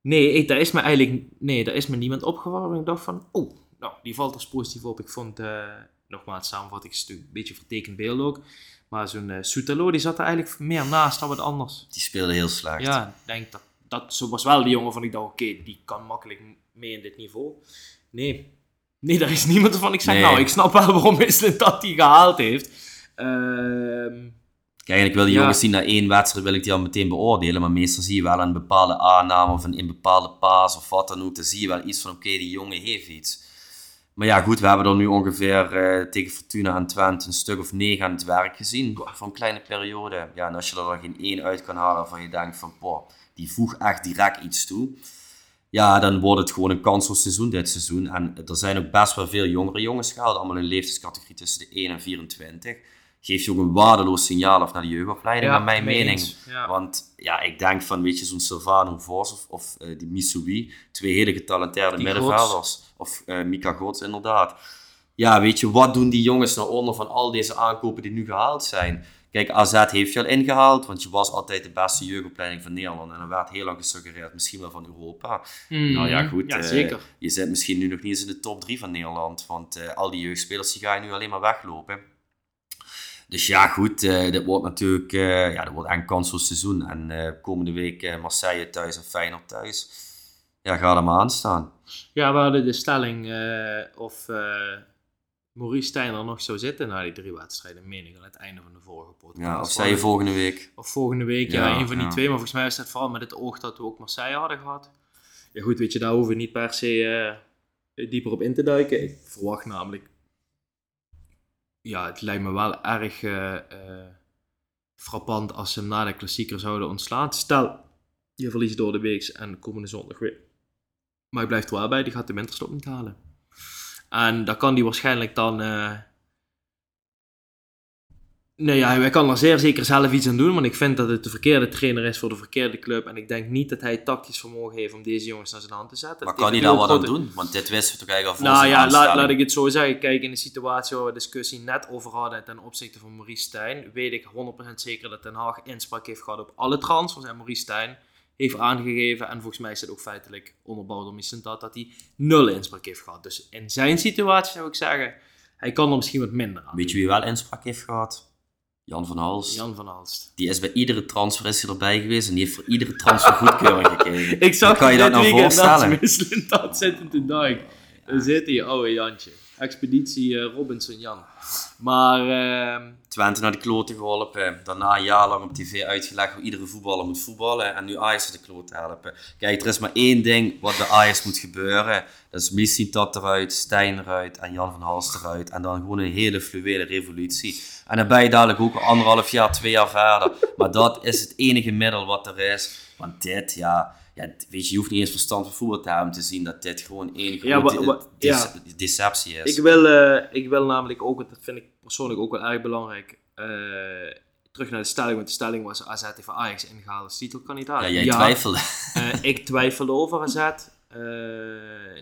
nee, ik, daar is me eigenlijk nee, daar is me niemand opgevallen. En ik dacht van, oh, nou, die valt er positief op. Ik vond, eh, nogmaals, samenvatting is natuurlijk een beetje vertekend beeld ook. Maar zo'n Soetelo, die zat er eigenlijk meer naast dan wat anders. Die speelde heel slecht. Ja, ik denk dat dat zo was wel de jongen van ik dacht, oké, die kan makkelijk mee in dit niveau. Nee. Nee, daar is niemand van. Ik zeg, Nee. nou, ik snap wel waarom Island dat die gehaald heeft. Ehm, Kijk, en ik wil die Ja. jongens zien na één wedstrijd, wil ik die al meteen beoordelen. Maar meestal zie je wel een bepaalde aanname of een, een bepaalde paas of wat dan ook. Dan zie je wel iets van, oké, die jongen heeft iets. Maar ja, goed, we hebben er nu ongeveer eh, tegen Fortuna en Twente een stuk of negen aan het werk gezien. Voor een kleine periode. Ja, en als je er dan geen één uit kan halen waarvan je denkt van, poh, die voegt echt direct iets toe. Ja, dan wordt het gewoon een kansloos seizoen dit seizoen. En er zijn ook best wel veel jongere jongens gehaald. Allemaal in een leeftijdscategorie tussen de 1 en 24. Geeft je ook een waardeloos signaal af naar de jeugdopleiding, naar mijn mening. Want ja, ik denk van, weet je, zo'n Silvano Vos of, of eh, die Misubi. Twee hele getalenteerde middenvelders. Of eh, Mika Gods, inderdaad. Ja, weet je, wat doen die jongens nou onder van al deze aankopen die nu gehaald zijn? Kijk, AZ heeft je al ingehaald, want je was altijd de beste jeugdopleiding van Nederland. En er werd heel lang gesuggereerd, misschien wel van Europa. Nou ja, goed. Ja, eh, je zit misschien nu nog niet eens in de top 3 van Nederland. Want al die jeugdspelers die ga je nu alleen maar weglopen. Dus ja, goed. eh dit wordt natuurlijk eh ja, dit wordt een kansloos seizoen. En eh, komende week Marseille thuis en Feyenoord thuis. Ja, ga er maar aan staan. Ja, we hadden de stelling of Maurice Stijn er nog zou zitten na die drie wedstrijden, meen ik aan het einde van de vorige podcast. Ja, of zei je volgende week? Of volgende week, ja, Ja, een van die ja. twee. Maar volgens mij is dat vooral met het oog dat we ook Marseille hadden gehad. Ja goed, weet je, daar hoeven we niet per se dieper op in te duiken. Ik verwacht namelijk... Ja, het lijkt me wel erg eh, eh, frappant als ze hem na de klassieker zouden ontslaan. Stel, je verliest door de weeks en komende zondag weer. Maar ik blijf er wel bij, die gaat de winterstop niet halen. En daar kan die waarschijnlijk dan... eh, Nee, ja, hij kan er zeer zeker zelf iets aan doen, want ik vind dat het de verkeerde trainer is voor de verkeerde club. En ik denk niet dat hij tactisch vermogen heeft om deze jongens naar zijn hand te zetten. Maar kan hij daar wat aan doen? Want dit wisten we toch eigenlijk al voor Nou ja, laat, laat ik het zo zeggen. Kijk, in de situatie waar we discussie net over hadden ten opzichte van Maurice Stijn, weet ik 100% zeker dat Den Haag inspraak heeft gehad op alle transfers. En Maurice Stijn heeft aangegeven, en volgens mij is het ook feitelijk onderbouwd door Missentat, dat hij nul inspraak heeft gehad. Dus in zijn situatie zou ik zeggen, hij kan er misschien wat minder aan. Weet je wie wel inspraak heeft gehad? Jan van Hals. Jan van Alst. Die is bij iedere transfer is hij erbij geweest en die heeft voor iedere transfer goedkeuring (laughs) gekregen. Ik zag kan je dat nou voorstellen? dat zitten te duik. Daar zit hij, oude Jantje. Expeditie eh, Robinson Jan. Maar, ehm, Twente naar de kloten geholpen. Daarna een jaar lang op tv uitgelegd hoe iedere voetballer moet voetballen. En nu Ajax de kloten helpen. Kijk, er is maar één ding wat bij Ajax moet gebeuren. Dat is Missintat eruit, Stijn eruit en Jan van Hals eruit. En dan gewoon een hele fluwele revolutie. En dan ben je dadelijk ook anderhalf jaar, twee jaar verder. Maar dat is het enige middel wat er is. Want dit, ja... Ja, weet je, je hoeft niet eens verstand van voetbal te hebben om te zien dat dit gewoon één Ja, grote wa- wa- dece- ja. deceptie is. ik, wil, eh, ik wil namelijk ook, dat vind ik persoonlijk ook wel erg belangrijk, eh, terug naar de stelling. Want de stelling was AZ heeft Ajax ingehaald als titelkandidaat. ja, jij twijfelde. Eh, ik twijfel over AZ.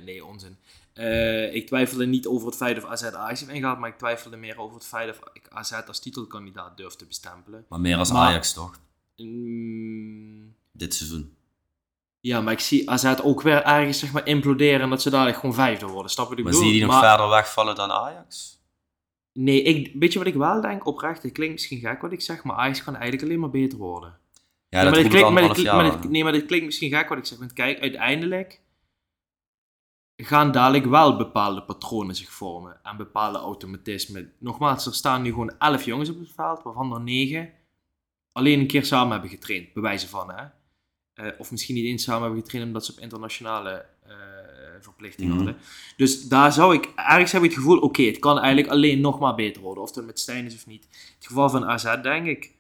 Nee, onzin. Ik twijfelde niet over het feit of AZ Ajax heeft ingehaald, maar ik twijfelde meer over het feit of ik AZ als titelkandidaat durf te bestempelen. Maar meer als Maar- Ajax, toch? Mm, Dit seizoen. Ja, maar ik zie AZ ook weer ergens zeg maar, imploderen en dat ze dadelijk gewoon vijfde worden. Snap je wat ik Maar bedoel? zie je die nog verder wegvallen dan Ajax? Nee, ik, weet je wat ik wel denk? Oprecht, het klinkt misschien gek wat ik zeg, maar Ajax kan eigenlijk alleen maar beter worden. Ja, Ja, dat maar klinkt, maar dit maar nee, maar dit klinkt misschien gek wat ik zeg. Want kijk, uiteindelijk gaan dadelijk wel bepaalde patronen zich vormen. En bepaalde automatismen. Nogmaals, er staan nu gewoon elf jongens op het veld, waarvan er negen alleen een keer samen hebben getraind. Bewijzen van, hè. Eh, of misschien niet eens samen hebben getraind omdat ze op internationale eh, verplichtingen Mhm. hadden. Dus daar zou ik, ergens heb ik het gevoel, oké, het kan eigenlijk alleen nog maar beter worden. Of het met Stijn is of niet. Het geval van AZ, denk ik,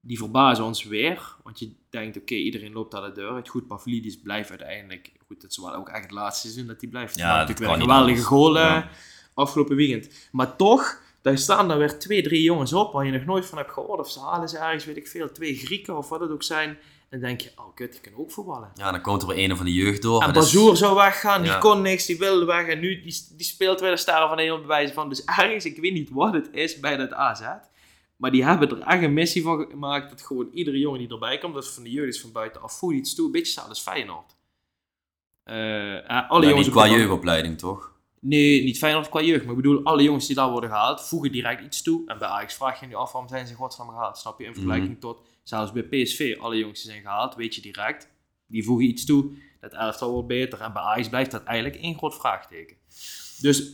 die verbazen ons weer. Want je denkt, oké, iedereen loopt aan de deur uit. Goed, Pavlidis blijft uiteindelijk... Goed, het is wel ook echt het laatste seizoen dat hij blijft. Ja, dat natuurlijk kan een geweldige goal eh, Ja. afgelopen weekend. Maar toch, daar staan er weer twee, drie jongens op waar je nog nooit van hebt gehoord. Of ze halen ze ergens, weet ik veel, twee Grieken of wat het ook zijn. Dan denk je, oh kut, die kunnen ook voetballen. Ja, dan komt er weer een van de jeugd door. En Bazoer zou weggaan, die Ja. kon niks, die wilde weg. En nu, die, die speelt weer de sterren van de hemel bewijzen van. Dus ergens, ik weet niet wat het is bij dat AZ. Maar die hebben er echt een missie van gemaakt. Dat gewoon iedere jongen die erbij komt, dat is van de jeugd is van buitenaf, voelt iets toe. Een beetje als Feyenoord. Eh, alle Ja, jongens niet qua jeugdopleiding, toch? Nee, niet Feyenoord qua jeugd. Maar ik bedoel, alle jongens die daar worden gehaald, voegen direct iets toe. En bij Ajax vraag je je nu af, waarom zijn ze in godsnaam gehaald? Snap je? In vergelijking Mhm. tot, zelfs bij PSV, alle jongens die zijn gehaald, weet je direct. Die voegen iets toe. Dat elftal wordt beter. En bij Ajax blijft dat eigenlijk één groot vraagteken. Dus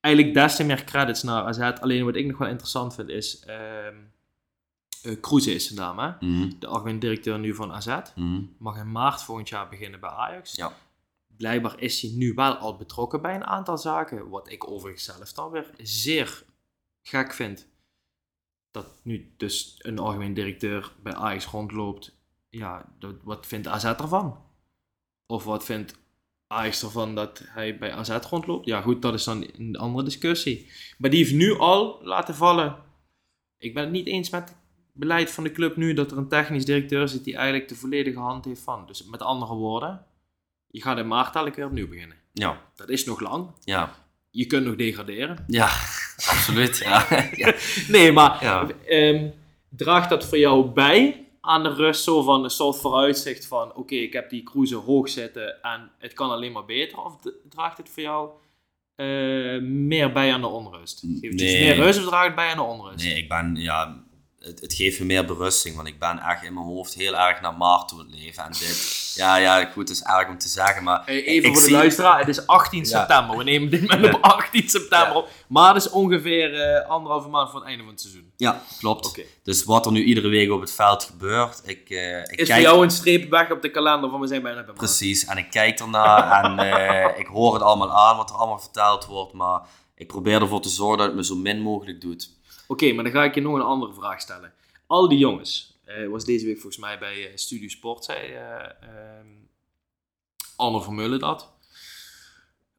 eigenlijk des te meer credits naar AZ. Alleen wat ik nog wel interessant vind is... eh, Kroeze is zijn naam, hè? Mhm, De algemeen directeur nu van AZ. mhm. Mag in maart volgend jaar beginnen bij Ajax. Ja. Blijkbaar is hij nu wel al betrokken bij een aantal zaken. Wat ik overigens zelf dan weer zeer gek vind. Dat nu dus een algemeen directeur bij Ajax rondloopt. Ja, dat, wat vindt AZ ervan? Of wat vindt Ajax ervan dat hij bij AZ rondloopt? Ja goed, dat is dan een andere discussie. Maar die heeft nu al laten vallen. Ik ben het niet eens met het beleid van de club nu dat er een technisch directeur zit die eigenlijk de volledige hand heeft van. Dus met andere woorden, je gaat in maart elke keer opnieuw beginnen. Ja, Dat is nog lang. ja, Je kunt nog degraderen. ja, (laughs) absoluut. Ja. (laughs) ja. Nee, maar Ja. ehm, draagt dat voor jou bij aan de rust zo van een soort vooruitzicht van oké, ik heb die cruise hoog zitten en het kan alleen maar beter? Of draagt het voor jou eh, meer bij aan de onrust? Geeft het iets meer rust of draagt het bij aan de onrust? Nee, ik ben, ja, het, het geeft me meer berusting, want ik ben echt in mijn hoofd heel erg naar maart toe het leven. En dit, ja, ja, goed, het is erg om te zeggen, maar Hey, even voor de zie- luisteraar, het is 18 Ja. september. We nemen dit moment op 18 september Ja. op. Maar het is ongeveer eh, anderhalve maand voor het einde van het seizoen. Ja, klopt. Dus wat er nu iedere week op het veld gebeurt, ik, eh, ik Is voor jou een streep weg op de kalender van we zijn bijna bij. Precies, en ik kijk ernaar (laughs) en eh, ik hoor het allemaal aan wat er allemaal verteld wordt, maar ik probeer ervoor te zorgen dat het me zo min mogelijk doet. Oké, maar dan ga ik je nog een andere vraag stellen. Al die jongens, eh, was deze week volgens mij bij eh, Studio Sport, zei ehm, Anne Vermeulen dat.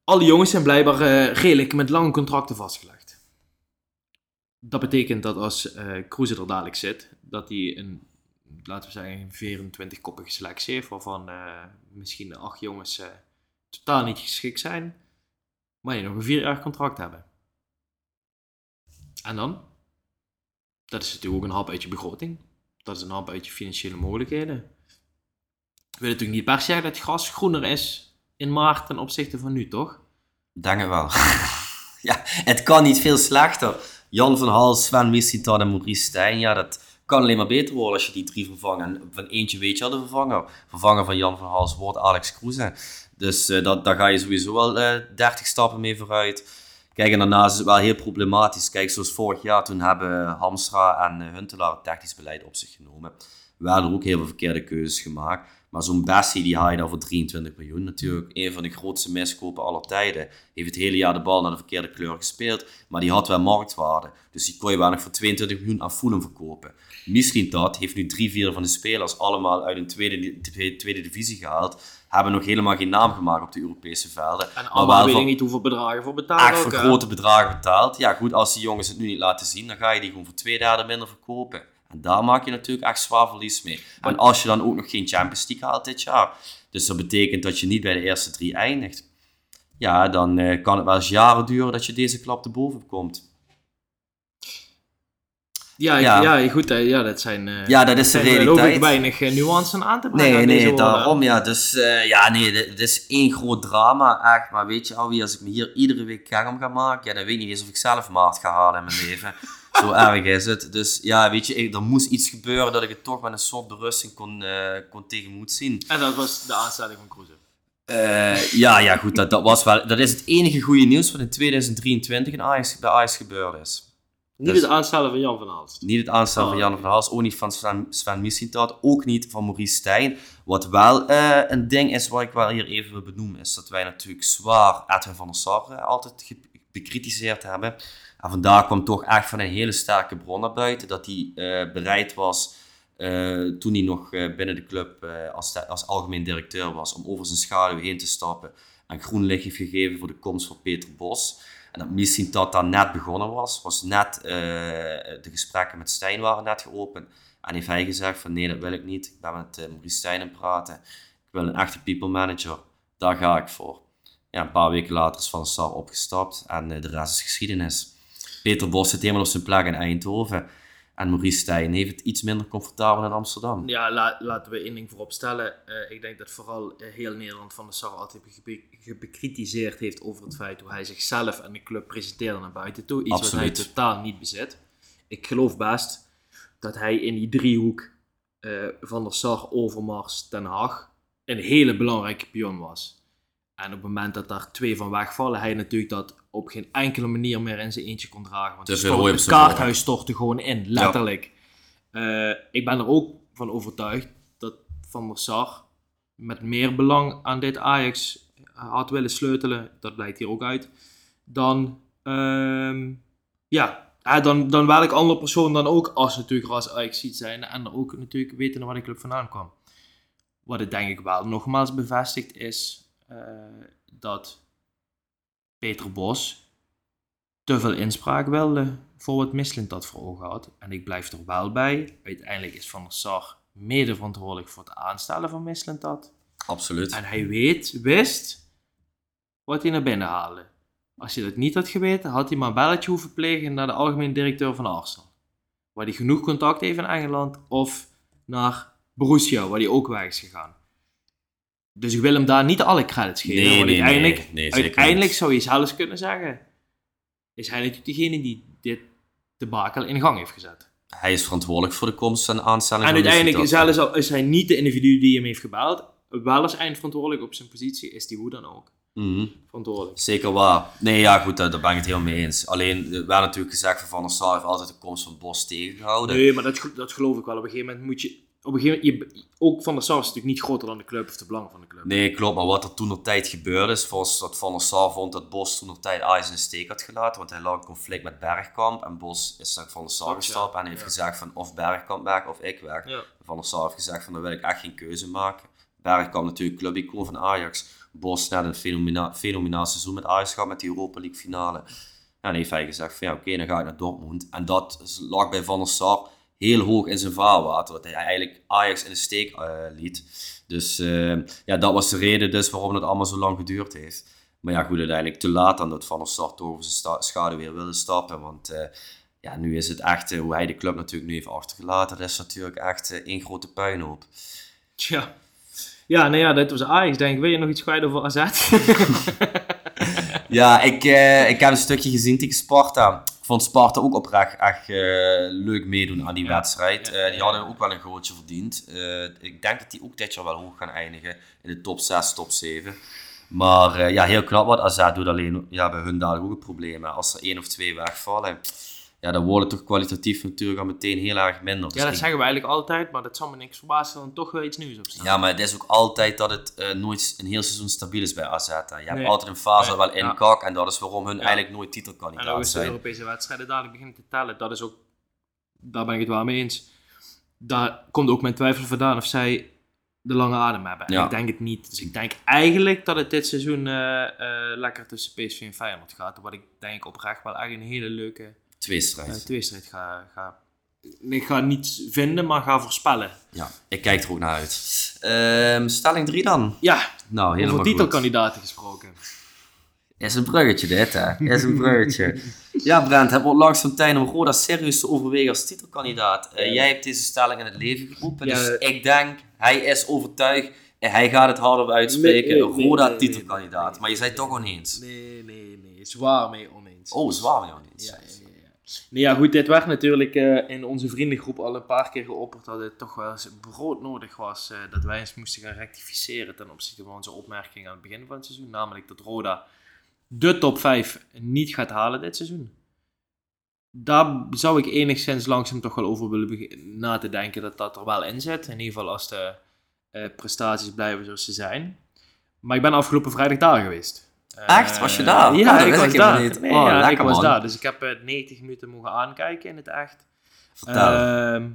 Al die jongens zijn blijkbaar redelijk met lange contracten vastgelegd. Dat betekent dat als eh Kroeze er dadelijk zit, dat hij een, laten we zeggen, een 24-koppige selectie heeft, waarvan eh, misschien acht jongens totaal niet geschikt zijn, maar die nog een vier jaar contract hebben. En dan? Dat is natuurlijk ook een hap uit je begroting. Dat is een hap uit je financiële mogelijkheden. We willen natuurlijk niet per se dat het gras groener is in maart ten opzichte van nu, toch? Denk het wel. (laughs) ja, het kan niet veel slechter. Jan van Hals, Sven Missintat en Maurice Stijn, ja, dat kan alleen maar beter worden als je die drie vervangt. En van eentje weet je al de vervanger. Vervanger van Jan van Hals wordt Alex Kroeze. Dus eh, dat, daar ga je sowieso wel eh 30 stappen mee vooruit. Kijk, en daarnaast is het wel heel problematisch. Kijk, zoals vorig jaar, toen hebben Hamstra en Huntelaar het technisch beleid op zich genomen. We hadden ook heel veel verkeerde keuzes gemaakt. Maar zo'n Bessie, die haal je dan voor 23 miljoen. Natuurlijk een van de grootste miskopen aller tijden. Heeft het hele jaar de bal naar de verkeerde kleur gespeeld. Maar die had wel marktwaarde. Dus die kon je wel nog voor 22 miljoen aan Fulham verkopen. Misschien dat heeft nu drie vierde van de spelers allemaal uit een tweede, tweede divisie gehaald. Hebben nog helemaal geen naam gemaakt op de Europese velden. En maar allemaal weet ik niet hoeveel bedragen voor betalen. echt voor grote bedragen betaald. Ja, goed, als die jongens het nu niet laten zien, dan ga je die gewoon voor twee derde minder verkopen. En daar maak je natuurlijk echt zwaar verlies mee. En als je dan ook nog geen Champions League haalt dit jaar, dus dat betekent dat je niet bij de eerste drie eindigt. ja, dan eh, kan het wel eens jaren duren dat je deze klap te boven komt. Ja, ik- Ja. ja. goed, ja, dat zijn... eh, Ja, dat is de zijn geloof ik realiteit. weinig eh, nuance aan te brengen Nee, deze nee, daarom ja. Dus eh, ja, nee, dit is één groot drama, echt. Maar weet je, Alwie, als ik me hier iedere week gang om ga maken, ja, dan weet ik niet eens of ik zelf maat ga halen in mijn leven. (laughs) Zo erg is het. Dus ja, weet je, er moest iets gebeuren dat ik het toch met een soort berusting kon, eh kon tegemoet zien. En dat was de aanstelling van Cruze. Eh, ja, ja, goed, dat, dat, was wel, dat is het enige goede nieuws wat in 2023 in Ajax, bij Ajax gebeurd is. Niet Dus- het aanstellen van Jan van Aalst. Niet het aanstellen van Oh. Jan van Hals, ook niet van Sven, Sven ook niet van Maurice Stijn. Wat wel eh, een ding is wat ik wel hier even wil benoemen, is dat wij natuurlijk zwaar Edwin van der Sar eh, altijd bekritiseerd hebben. En vandaag kwam toch echt van een hele sterke bron naar buiten, dat hij eh, bereid was, toen hij nog binnen de club als, de- als algemeen directeur was, om over zijn schaduw heen te stappen en groen licht heeft gegeven voor de komst van Peter Bos. Dat misschien dat dat net begonnen was, was net, eh, de gesprekken met Stijn waren net geopend. En heeft hij gezegd van nee, dat wil ik niet. Ik ben met eh, Maurice Stijn aan praten. Ik wil een echte people manager. Daar ga ik voor. Ja, een paar weken later is Van Sar opgestapt en eh, de rest is geschiedenis. Peter Bos zit helemaal op zijn plek in Eindhoven. En Maurice Stijn heeft het iets minder comfortabel in Amsterdam. Ja, la- laten we één ding voorop stellen. Eh, ik denk dat vooral eh, heel Nederland van de Sar altijd gebekritiseerd heeft over het feit hoe hij zichzelf en de club presenteerde naar buiten toe. Iets wat hij totaal niet bezit. Ik geloof best dat hij in die driehoek eh, van der Sar, Overmars, Den Haag een hele belangrijke pion was. En op het moment dat daar twee van wegvallen, hij natuurlijk dat op geen enkele manier meer in zijn eentje kon dragen. Want Te het stort- op het kaarthuis stortte gewoon in, letterlijk. Eh, ik ben er ook van overtuigd dat Van der Sar met meer belang aan dit Ajax had willen sleutelen, dat blijkt hier ook uit, dan, ehm, ja, dan, dan welk andere persoon dan ook, als natuurlijk als Ajax ziet zijn en ook natuurlijk weten waar de club vandaan kwam. Wat het denk ik wel nogmaals bevestigt is eh, dat Peter Bos te veel inspraak wilde voor wat Mislint dat voor ogen had. En ik blijf er wel bij. Uiteindelijk is Van der Sar mede verantwoordelijk voor het aanstellen van Mislint dat. Absoluut. En hij weet, wist wat hij naar binnen haalde. Als hij dat niet had geweten, had hij maar een belletje hoeven plegen naar de algemeen directeur van Arsenal. Waar hij genoeg contact heeft in Engeland. Of naar Borussia, waar hij ook weg is gegaan. Dus ik wil hem daar niet alle credits geven. Nee, want nee, uiteindelijk, nee. Uiteindelijk zou je zelfs kunnen zeggen... Is hij natuurlijk degene die dit debakel in gang heeft gezet. Hij is verantwoordelijk voor de komst en aanstelling En van uiteindelijk, Mislintat. zelfs al is hij niet de individu die hem heeft gebeld, wel als eindverantwoordelijk op zijn positie, is die hoe dan ook Mhm. verantwoordelijk. Zeker waar. Nee, ja, goed, daar, daar ben ik het heel mee eens. Alleen, werd natuurlijk gezegd van Van der Sar heeft altijd de komst van Bos tegengehouden. Nee, maar dat, dat geloof ik wel. Op een gegeven moment moet je... Op een gegeven moment, je, ook Van der Sar is natuurlijk niet groter dan de club of de belangen van de club. Nee, klopt. Maar wat er toen nog tijd gebeurde is, volgens dat Van der Sar vond dat Bos toen nog tijd Ajax in de steek had gelaten, want hij lag in conflict met Bergkamp. En Bos is naar Van der Sar ja. gestapt en heeft Ja. gezegd van of Bergkamp weg of ik weg. Ja. Van der Sar heeft gezegd van dan wil ik echt geen keuze maken. Bergkamp natuurlijk clubicoon van Ajax. Bos net een fenomena fenomenaal seizoen met Ajax gehad met die Europa League finale. En heeft hij gezegd van ja oké, dan ga ik naar Dortmund. En dat lag bij Van der Sar heel hoog in zijn vaarwater. Dat hij eigenlijk Ajax in de steek eh, liet. Dus eh, ja, dat was de reden dus waarom het allemaal zo lang geduurd heeft. Maar ja, goed, uiteindelijk te laat dan dat Van der toch over zijn schade weer wilde stappen. Want eh, ja, nu is het echt, hoe hij de club natuurlijk nu heeft achtergelaten, dat is natuurlijk echt één grote puinhoop. Tja. Ja, nou ja, dit was Ajax, denk ik. Wil je nog iets kwijt over AZ? (laughs) Ja, ik, ik heb een stukje gezien tegen Sparta. Ik vond Sparta ook oprecht echt eh, leuk meedoen aan die Ja. wedstrijd. Ja, Eh, die hadden ook wel een gootje verdiend. Eh, ik denk dat die ook dit jaar wel hoog gaan eindigen. In de top 6, top 7. Maar ja, heel knap wat AZ doet. Alleen ja, bij hun dadelijk ook een probleem. Als er één of twee wegvallen, ja, dan wordt het toch kwalitatief natuurlijk al meteen heel erg minder. Ja, dat ik- zeggen we eigenlijk altijd, maar dat zal me niks verbazen dan toch wel iets nieuws op staan. ja, maar het is ook altijd dat het eh, nooit een heel seizoen stabiel is bij AZ. hè. Je hebt Nee. altijd een fase Nee, wel ja. inkak. En dat is waarom hun Ja. eigenlijk nooit En ook titelkandidaat als de zijn. Europese wedstrijden dadelijk beginnen te tellen, dat is ook, daar ben ik het wel mee eens. Daar komt ook mijn twijfel vandaan of zij de lange adem hebben. En Ja. ik denk het niet. Dus ik denk eigenlijk dat het dit seizoen eh, eh, lekker tussen PSV en Feyenoord gaat. Wat ik denk oprecht wel echt een hele leuke Twee eh, strijd. tweestrijd ga, ga... Ik ga niet vinden, maar ga voorspellen. Ja, ik kijk er ook naar uit. Ehm, stelling 3 dan. Ja, Nou, helemaal over titelkandidaten gesproken. Is een bruggetje dit, hè? Is een bruggetje. ja, Brent, het wordt langzaam tijd om Roda serieus te overwegen als titelkandidaat. Eh, jij hebt deze stelling in het leven geroepen, Ja, dus ik denk, hij is overtuigd en hij gaat het hardop uitspreken. Nee, Roda nee, titelkandidaat. maar je zei toch oneens. Nee, nee, nee. Zwaar mee oneens. Oh, zwaar mee oneens. Ja, ja. Nee, ja, goed, dit werd natuurlijk eh, in onze vriendengroep al een paar keer geopperd dat het toch wel eens broodnodig was eh, dat wij eens moesten gaan rectificeren ten opzichte van onze opmerkingen aan het begin van het seizoen. Namelijk dat Roda de top 5 niet gaat halen dit seizoen. Daar zou ik enigszins langzaam toch wel over willen na te denken dat dat er wel in zit. In ieder geval als de eh, prestaties blijven zoals ze zijn. Maar ik ben afgelopen vrijdag daar geweest. Echt? Eh, Was je daar? Ja, Oh, dat ik was ik daar. niet. Nee, Oh, ja, ik was man. daar. Dus ik heb eh, 90 minuten mogen aankijken in het echt. Vertel. Ehm,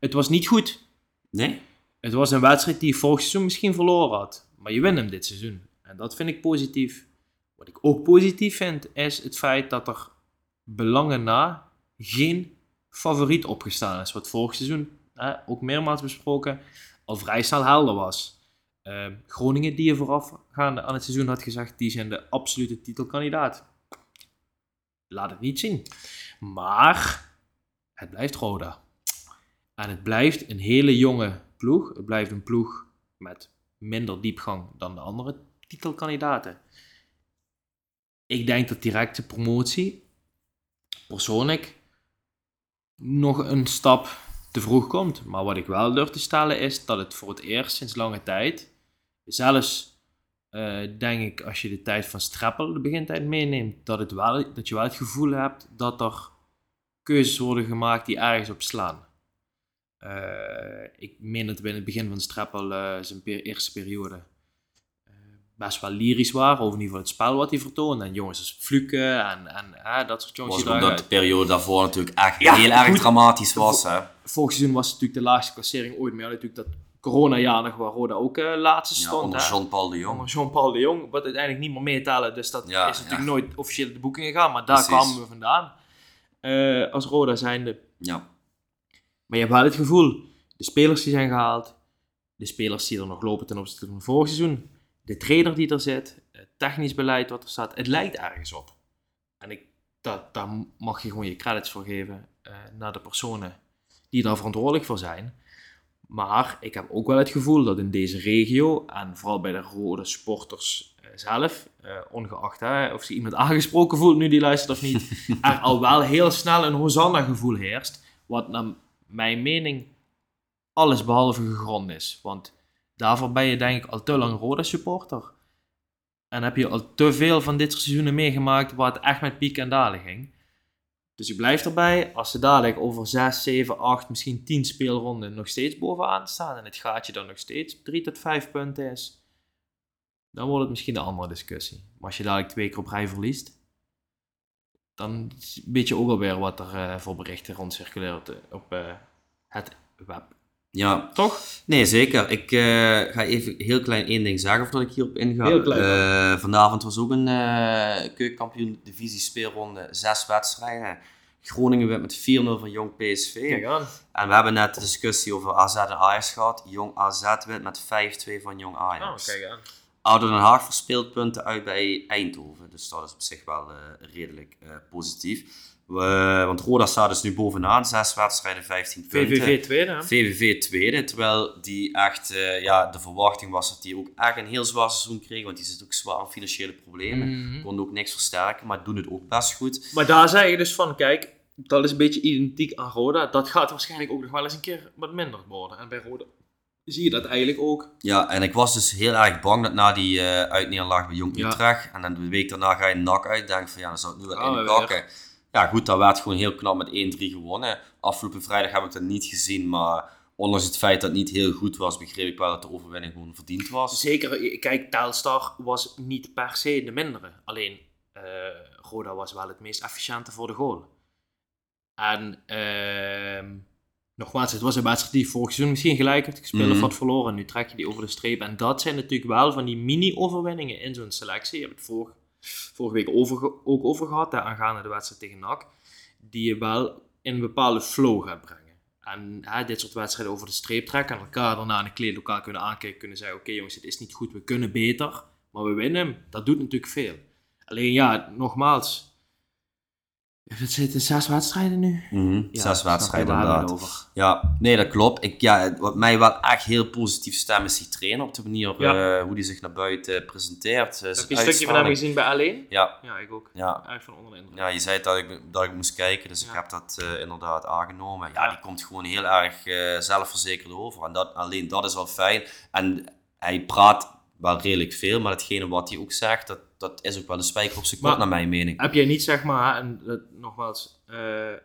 het was niet goed. nee? Het was een wedstrijd die je vorig seizoen misschien verloren had. Maar je wint hem dit seizoen. En dat vind ik positief. Wat ik ook positief vind, is het feit dat er belangen na geen favoriet opgestaan is. Wat vorig seizoen, hè, ook meermaals besproken, al vrij snel helder was. Ehm, Groningen, die je voorafgaande aan het seizoen had gezegd, die zijn de absolute titelkandidaat. Laat het niet zien. Maar het blijft Roda. En het blijft een hele jonge ploeg. Het blijft een ploeg met minder diepgang dan de andere titelkandidaten. Ik denk dat directe promotie persoonlijk nog een stap te vroeg komt. Maar wat ik wel durf te stellen is dat het voor het eerst sinds lange tijd, zelfs eh, denk ik als je de tijd van Streppel, de begintijd meeneemt, dat, het wel, dat je wel het gevoel hebt dat er keuzes worden gemaakt die ergens op slaan. Eh, ik meen dat we in het begin van Streppel eh, zijn per- eerste periode best wel lyrisch waren over in ieder geval het spel wat hij vertoonde. En jongens als Fluke en, en dat soort jongens Was omdat de periode daarvoor natuurlijk echt Ja, heel erg dramatisch was, hè? vorig seizoen was het natuurlijk de laagste klassering ooit. Maar natuurlijk dat corona-jaar nog waar Roda ook eh, laatste Ja, stond. onder hè. Jean-Paul de Onder Jong. Jean-Paul de Jong, wat uiteindelijk niet meer meetellen. Dus dat Ja, is natuurlijk ja. nooit officieel de boeken gegaan. Maar daar Precies. kwamen we vandaan. Eh, als Roda zijnde. Ja. Maar je hebt wel het gevoel, de spelers die zijn gehaald, de spelers die er nog lopen ten opzichte van vorig seizoen, de trainer die er zit, het technisch beleid wat er staat, het lijkt ergens op. En ik, dat, daar mag je gewoon je credits voor geven eh, naar de personen die daar verantwoordelijk voor zijn. Maar ik heb ook wel het gevoel dat in deze regio, en vooral bij de rode sporters eh, zelf, eh, ongeacht hè, of ze iemand (laughs) aangesproken voelt nu die luistert of niet, (laughs) er al wel heel snel een Hosanna-gevoel heerst. Wat naar mijn mening alles behalve gegrond is. Want daarvoor ben je denk ik al te lang rode supporter. En heb je al te veel van dit soort seizoenen meegemaakt waar het echt met pieken en dalen ging. Dus ik blijf erbij, als ze dadelijk over 6, 7, 8, misschien 10 speelronden nog steeds bovenaan staan en het gaatje dan nog steeds 3 tot 5 punten is, dan wordt het misschien een andere discussie. Maar als je dadelijk twee keer op rij verliest, dan weet je ook alweer wat er eh, voor berichten rondcirculeren de- op eh, het web. Ja, Toch? nee, zeker. Ik eh, ga even heel klein één ding zeggen voordat ik hierop inga. Heel klein. Eh, vanavond was ook een eh keukenkampioen divisie speelronde, zes wedstrijden. Groningen werd met 4-0 van Jong PSV. En we hebben net de discussie over AZ en Ajax gehad. Jong AZ werd met 5-2 van Jong Oh, Ajax. kijk aan. Ouder Den Haag verspeelt punten uit bij Eindhoven. Dus dat is op zich wel redelijk positief. We- want Roda staat dus nu bovenaan. Zes wedstrijden, 15 punten. VVV tweede, hè? VVV tweede. Terwijl die echt, eh, ja, de verwachting was dat die ook echt een heel zwaar seizoen kregen. Want die zitten ook zwaar in financiële problemen. Mhm. Konden ook niks versterken, maar doen het ook best goed. Maar daar zei je dus van, kijk, dat is een beetje identiek aan Roda. Dat gaat waarschijnlijk ook nog wel eens een keer wat minder worden. En bij Roda zie je dat eigenlijk ook. Ja, en ik was dus heel erg bang dat na die eh uitneerlaag bij Jong Ja. Utrecht. En dan de week daarna ga je nak uit. Denk van ja, dan zou het nu wel in kakken. Ja, goed, dat werd gewoon heel knap met 1-3 gewonnen. Afgelopen vrijdag heb ik dat niet gezien. Maar ondanks het feit dat het niet heel goed was, begreep ik wel dat de overwinning gewoon verdiend was. Zeker, kijk, Telstar was niet per se de mindere. Alleen, eh Roda was wel het meest efficiënte voor de goal. En, ehm nogmaals, het was een wedstrijd die vorig seizoen misschien gelijk had gespeeld Mhm. of had verloren. En nu trek je die over de streep. En dat zijn natuurlijk wel van die mini-overwinningen in zo'n selectie. Je hebt het vorig, vorige week over, ook over gehad, hè, aangaande de wedstrijd tegen NAC. Die je wel in een bepaalde flow gaat brengen. En hè, dit soort wedstrijden over de streep trekken en elkaar daarna in een kleedlokaal kunnen aankijken. Kunnen zeggen, oké jongens, het is niet goed, we kunnen beter. Maar we winnen. Dat doet natuurlijk veel. Alleen ja, nogmaals. Het zitten zes wedstrijden nu. Ja, daar hebben we inderdaad. Ja, nee, dat klopt. Ik, ja, wat mij wel echt heel positief stemt is die trainer op de manier Ja. eh, hoe hij zich naar buiten presenteert. eh, Heb je een stukje van hem gezien bij Alleen? Ja, Ja, ik ook. ja. Echt van onder de indruk. Ja, je zei dat ik, dat ik moest kijken, dus ik Ja. heb dat eh, inderdaad aangenomen. Ja, Ja. die komt gewoon heel erg eh, zelfverzekerd over. En dat, alleen dat is wel fijn. En hij praat wel redelijk veel, maar hetgene wat hij ook zegt, dat, dat is ook wel de spijker op zijn kop, naar mijn mening. Heb jij niet, zeg maar, en dat, nogmaals, eh eh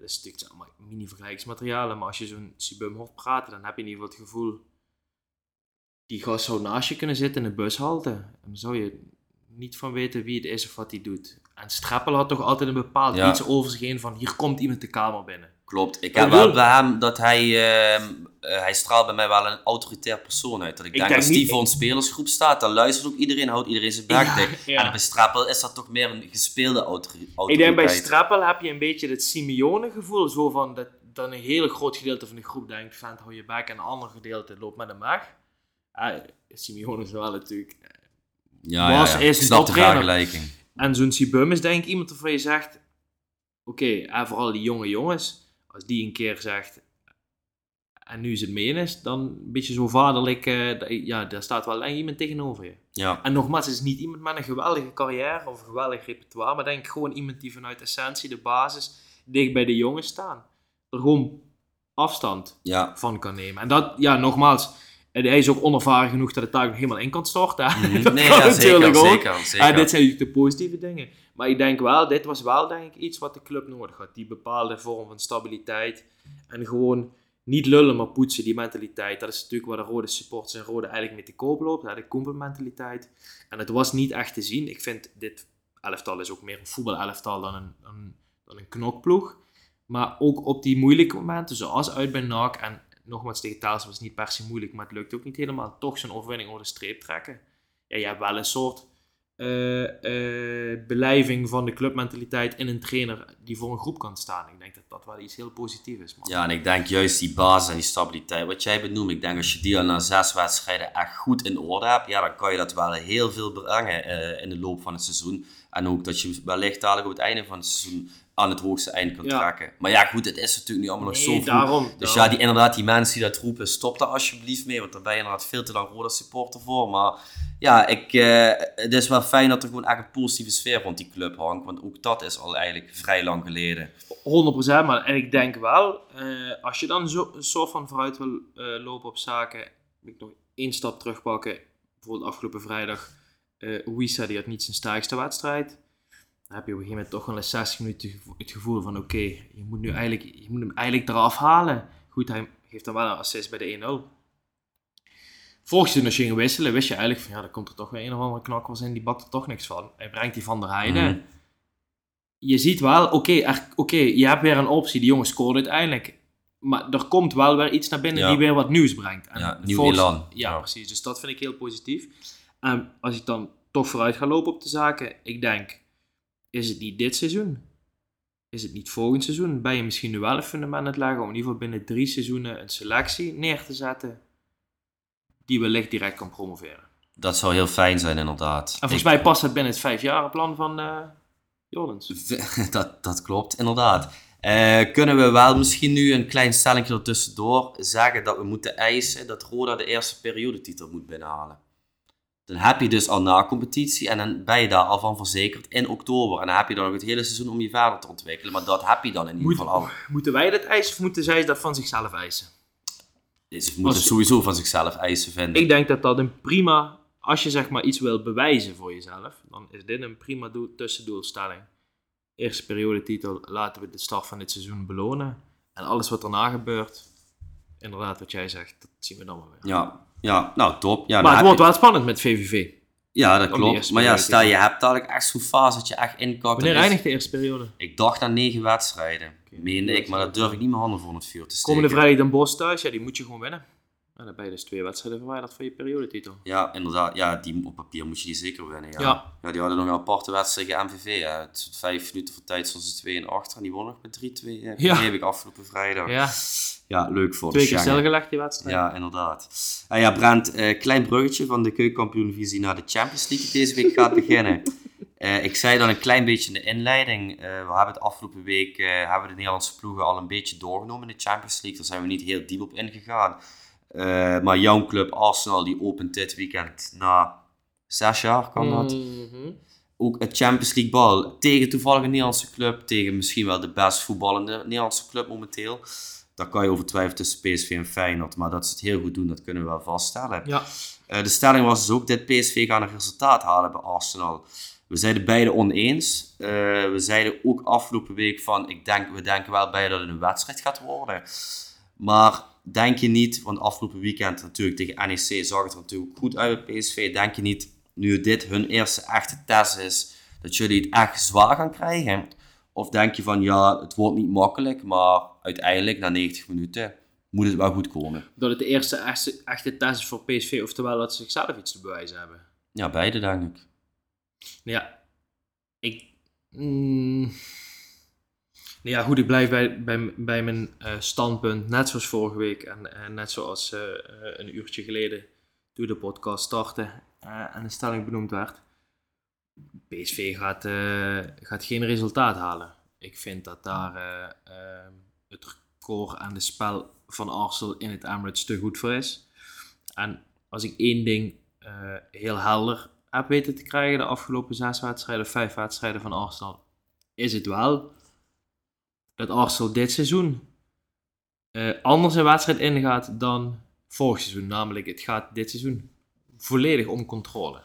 dat is natuurlijk allemaal mini-vergelijkingsmaterialen, maar als je zo'n Sibum hoort praten, dan heb je in ieder geval het gevoel, die gast zou naast je kunnen zitten in de bushalte. En dan zou je niet van weten wie het is of wat hij doet. En Strappel had toch altijd een bepaald Ja. iets over zich heen van, hier komt iemand de kamer binnen. Klopt. Ik heb wil- wel bij hem dat hij, ehm, eh, hij straalt bij mij wel een autoritair persoon uit. Dat ik, Ik denk, denk als die niet- voor een spelersgroep staat, dan luistert ook iedereen, houdt iedereen zijn bek Ja, ja. En bij Strappel is dat toch meer een gespeelde autori- Ik autoriteit. denk bij Strappel heb je een beetje het Simeone gevoel, zo van dat dan een heel groot gedeelte van de groep denkt, vent hou je bek, en een ander gedeelte loopt met een mag. Ah, Simeone is wel natuurlijk ja, ja, was ja. Ik een snap de vergelijking. En zo'n Sibum is denk ik iemand waarvan je zegt... Oké, en vooral die jonge jongens. Als die een keer zegt... En nu is het meen is, dan een beetje zo vaderlijk... dat- ja, daar staat wel iemand tegenover je. Ja, En nogmaals, het is niet iemand met een geweldige carrière of een geweldig repertoire. Maar denk ik gewoon iemand die vanuit essentie, de basis, dicht bij de jongens staan. Er gewoon afstand ja. van kan nemen. En dat, ja, nogmaals... en Hij is ook onervaren genoeg dat het daar nog helemaal in kan storten. Mhm. (laughs) dat Nee, ja, zeker, natuurlijk ook. zeker, zeker. Ja, dit zijn natuurlijk de positieve dingen. Maar ik denk wel, dit was wel denk ik iets wat de club nodig had. Die bepaalde vorm van stabiliteit. En gewoon niet lullen, maar poetsen, die mentaliteit. Dat is natuurlijk waar de rode supporters en rode eigenlijk mee te koop loopt. De koempelmentaliteit. En het was niet echt te zien. Ik vind dit elftal is ook meer een voetbalelftal dan een, dan een knokploeg. Maar ook op die moeilijke momenten, zoals uit bij NAC. En nogmaals, tegen Thales was het niet per se moeilijk, maar het lukt ook niet helemaal. Toch zijn overwinning over de streep trekken. Ja, je hebt wel een soort eh, eh, beleving van de clubmentaliteit in een trainer die voor een groep kan staan. Ik denk dat dat wel iets heel positiefs is. Man. Ja, en ik denk juist die basis en die stabiliteit, wat jij benoemt, ik denk als je die al na zes wedstrijden echt goed in orde hebt, ja, dan kan je dat wel heel veel brengen eh, in de loop van het seizoen. En ook dat je wellicht dadelijk op het einde van het seizoen aan het hoogste eind kan Ja. trekken. Maar ja, goed, het is natuurlijk nu allemaal nog zo Nee, vroeg. daarom. Dus daarom. ja, die, inderdaad, die mensen die dat roepen, stop daar alsjeblieft mee, want daar ben je inderdaad veel te lang rode supporter voor. Maar ja, ik, eh, het is wel fijn dat er gewoon echt een positieve sfeer rond die club hangt, want ook dat is al eigenlijk vrij lang geleden. 100%, maar en ik denk wel, eh, als je dan zo, een soort van vooruit wil eh, lopen op zaken, wil ik nog één stap terugpakken. Bijvoorbeeld afgelopen vrijdag, Wissa die had niet zijn sterkste wedstrijd. Dan heb je op een gegeven moment toch wel eens 60 minuten het gevoel van oké, je moet nu eigenlijk, je moet hem eigenlijk eraf halen. Goed, hij geeft dan wel een assist bij de 1-0. Vorig seizoen als je wisselen, wist je eigenlijk van ja, er komt er toch weer een of andere knakkers in, die bakt er toch niks van. Hij brengt die van der Heijden Mhm. Je ziet wel, oké, er- oké, je hebt weer een optie. Die jongen scoort uiteindelijk. Maar er komt wel weer iets naar binnen Ja. die weer wat nieuws brengt. En Ja, nieuw volgens- elan. Ja, Ja. precies. Dus dat vind ik heel positief. En als ik dan toch vooruit ga lopen op de zaken, ik denk, is het niet dit seizoen? Is het niet volgend seizoen? Ben je misschien nu wel een fundament aan het leggen om in ieder geval binnen drie seizoenen een selectie neer te zetten die wellicht direct kan promoveren? Dat zou heel fijn zijn, inderdaad. En volgens Ik- mij past dat binnen het vijfjarenplan van eh (laughs) Dat, dat klopt, inderdaad. Eh, kunnen we wel misschien nu een klein stellingje ertussendoor zeggen dat we moeten eisen dat Roda de eerste periodetitel moet binnenhalen? Dan heb je dus al na competitie en dan ben je daar al van verzekerd in oktober. En dan heb je dan nog het hele seizoen om je verder te ontwikkelen. Maar dat heb je dan in ieder geval al. Moeten wij dat eisen of moeten zij dat van zichzelf eisen? Dus ze moeten Als- sowieso van zichzelf eisen vinden. Ik denk dat dat een prima, als je zeg maar iets wil bewijzen voor jezelf, dan is dit een prima doel, tussendoelstelling. Eerste periodetitel, laten we de start van dit seizoen belonen. En alles wat daarna gebeurt, inderdaad wat jij zegt, dat zien we dan wel weer. Ja, ja, nou top. Ja, dan maar het wordt je- wel spannend met VVV. Ja, dat klopt. Maar ja, stel je hebt dadelijk echt zo'n fase dat je echt inkakt. dan Wanneer eindigt de eerste periode? Ik dacht aan negen wedstrijden, meende ik, maar dat durf ik niet mijn handen voor het vuur te steken. Komende vrijdag Den Bosch thuis, ja die moet je gewoon winnen. En dan ben je dus twee wedstrijden verwijderd van je periodetitel. Ja, inderdaad. Ja, die, op papier moet je die zeker winnen. Ja. Ja. Ja. die hadden nog een aparte wedstrijd tegen MVV. Ja. Het vijf minuten voor tijd stonden ze 2 en achter en die wonnen nog met 3-2. Ja. Ja. heb ik afgelopen vrijdag. Ja, Ja, leuk voor twee de keer Schengen. stilgelegd die wedstrijd. Ja, inderdaad. En ja, Brent, eh, klein bruggetje van de keukenkampioen-visie naar de Champions League die deze week gaat beginnen. (laughs) Eh, ik zei dan een klein beetje in de inleiding. eh, we hebben het afgelopen week hebben de Nederlandse ploegen al een beetje doorgenomen in de Champions League. Daar zijn we niet heel diep op ingegaan. Eh, maar jouw club Arsenal die opent dit weekend na zes jaar, kan dat? Mhm. Ook het Champions League bal tegen toevallig een Nederlandse club. Tegen misschien wel de best voetballende Nederlandse club momenteel. Daar kan je over twijfelen tussen PSV en Feyenoord. Maar dat ze het heel goed doen, dat kunnen we wel vaststellen. Ja. Eh, de stelling was dus ook, dit PSV gaat een resultaat halen bij Arsenal. We zeiden beide oneens. Eh, we zeiden ook afgelopen week van, ik denk, we denken wel beide dat het een wedstrijd gaat worden. Maar denk je niet, want afgelopen weekend natuurlijk tegen NEC zag het er natuurlijk goed uit bij PSV. Denk je niet, nu dit hun eerste echte test is, dat jullie het echt zwaar gaan krijgen? Of denk je van, ja, het wordt niet makkelijk, maar uiteindelijk na 90 minuten moet het wel goed komen? Dat het de eerste echte, echte test is voor PSV, oftewel dat ze zichzelf iets te bewijzen hebben. Ja, beide denk ik. Ja, ik. mm, ja, goed, ik blijf bij, bij, mijn eh, standpunt, net zoals vorige week en, en net zoals eh, eh, een uurtje geleden toen de podcast startte en de stelling benoemd werd. PSV gaat, gaat geen resultaat halen. Ik vind dat daar het record aan de spel van Arsenal in het Emirates te goed voor is. En als ik één ding heel helder heb weten te krijgen de afgelopen zes wedstrijden, vijf wedstrijden van Arsenal, is het wel dat Arsenal dit seizoen eh, anders een wedstrijd ingaat dan vorig seizoen. Namelijk, het gaat dit seizoen volledig om controle.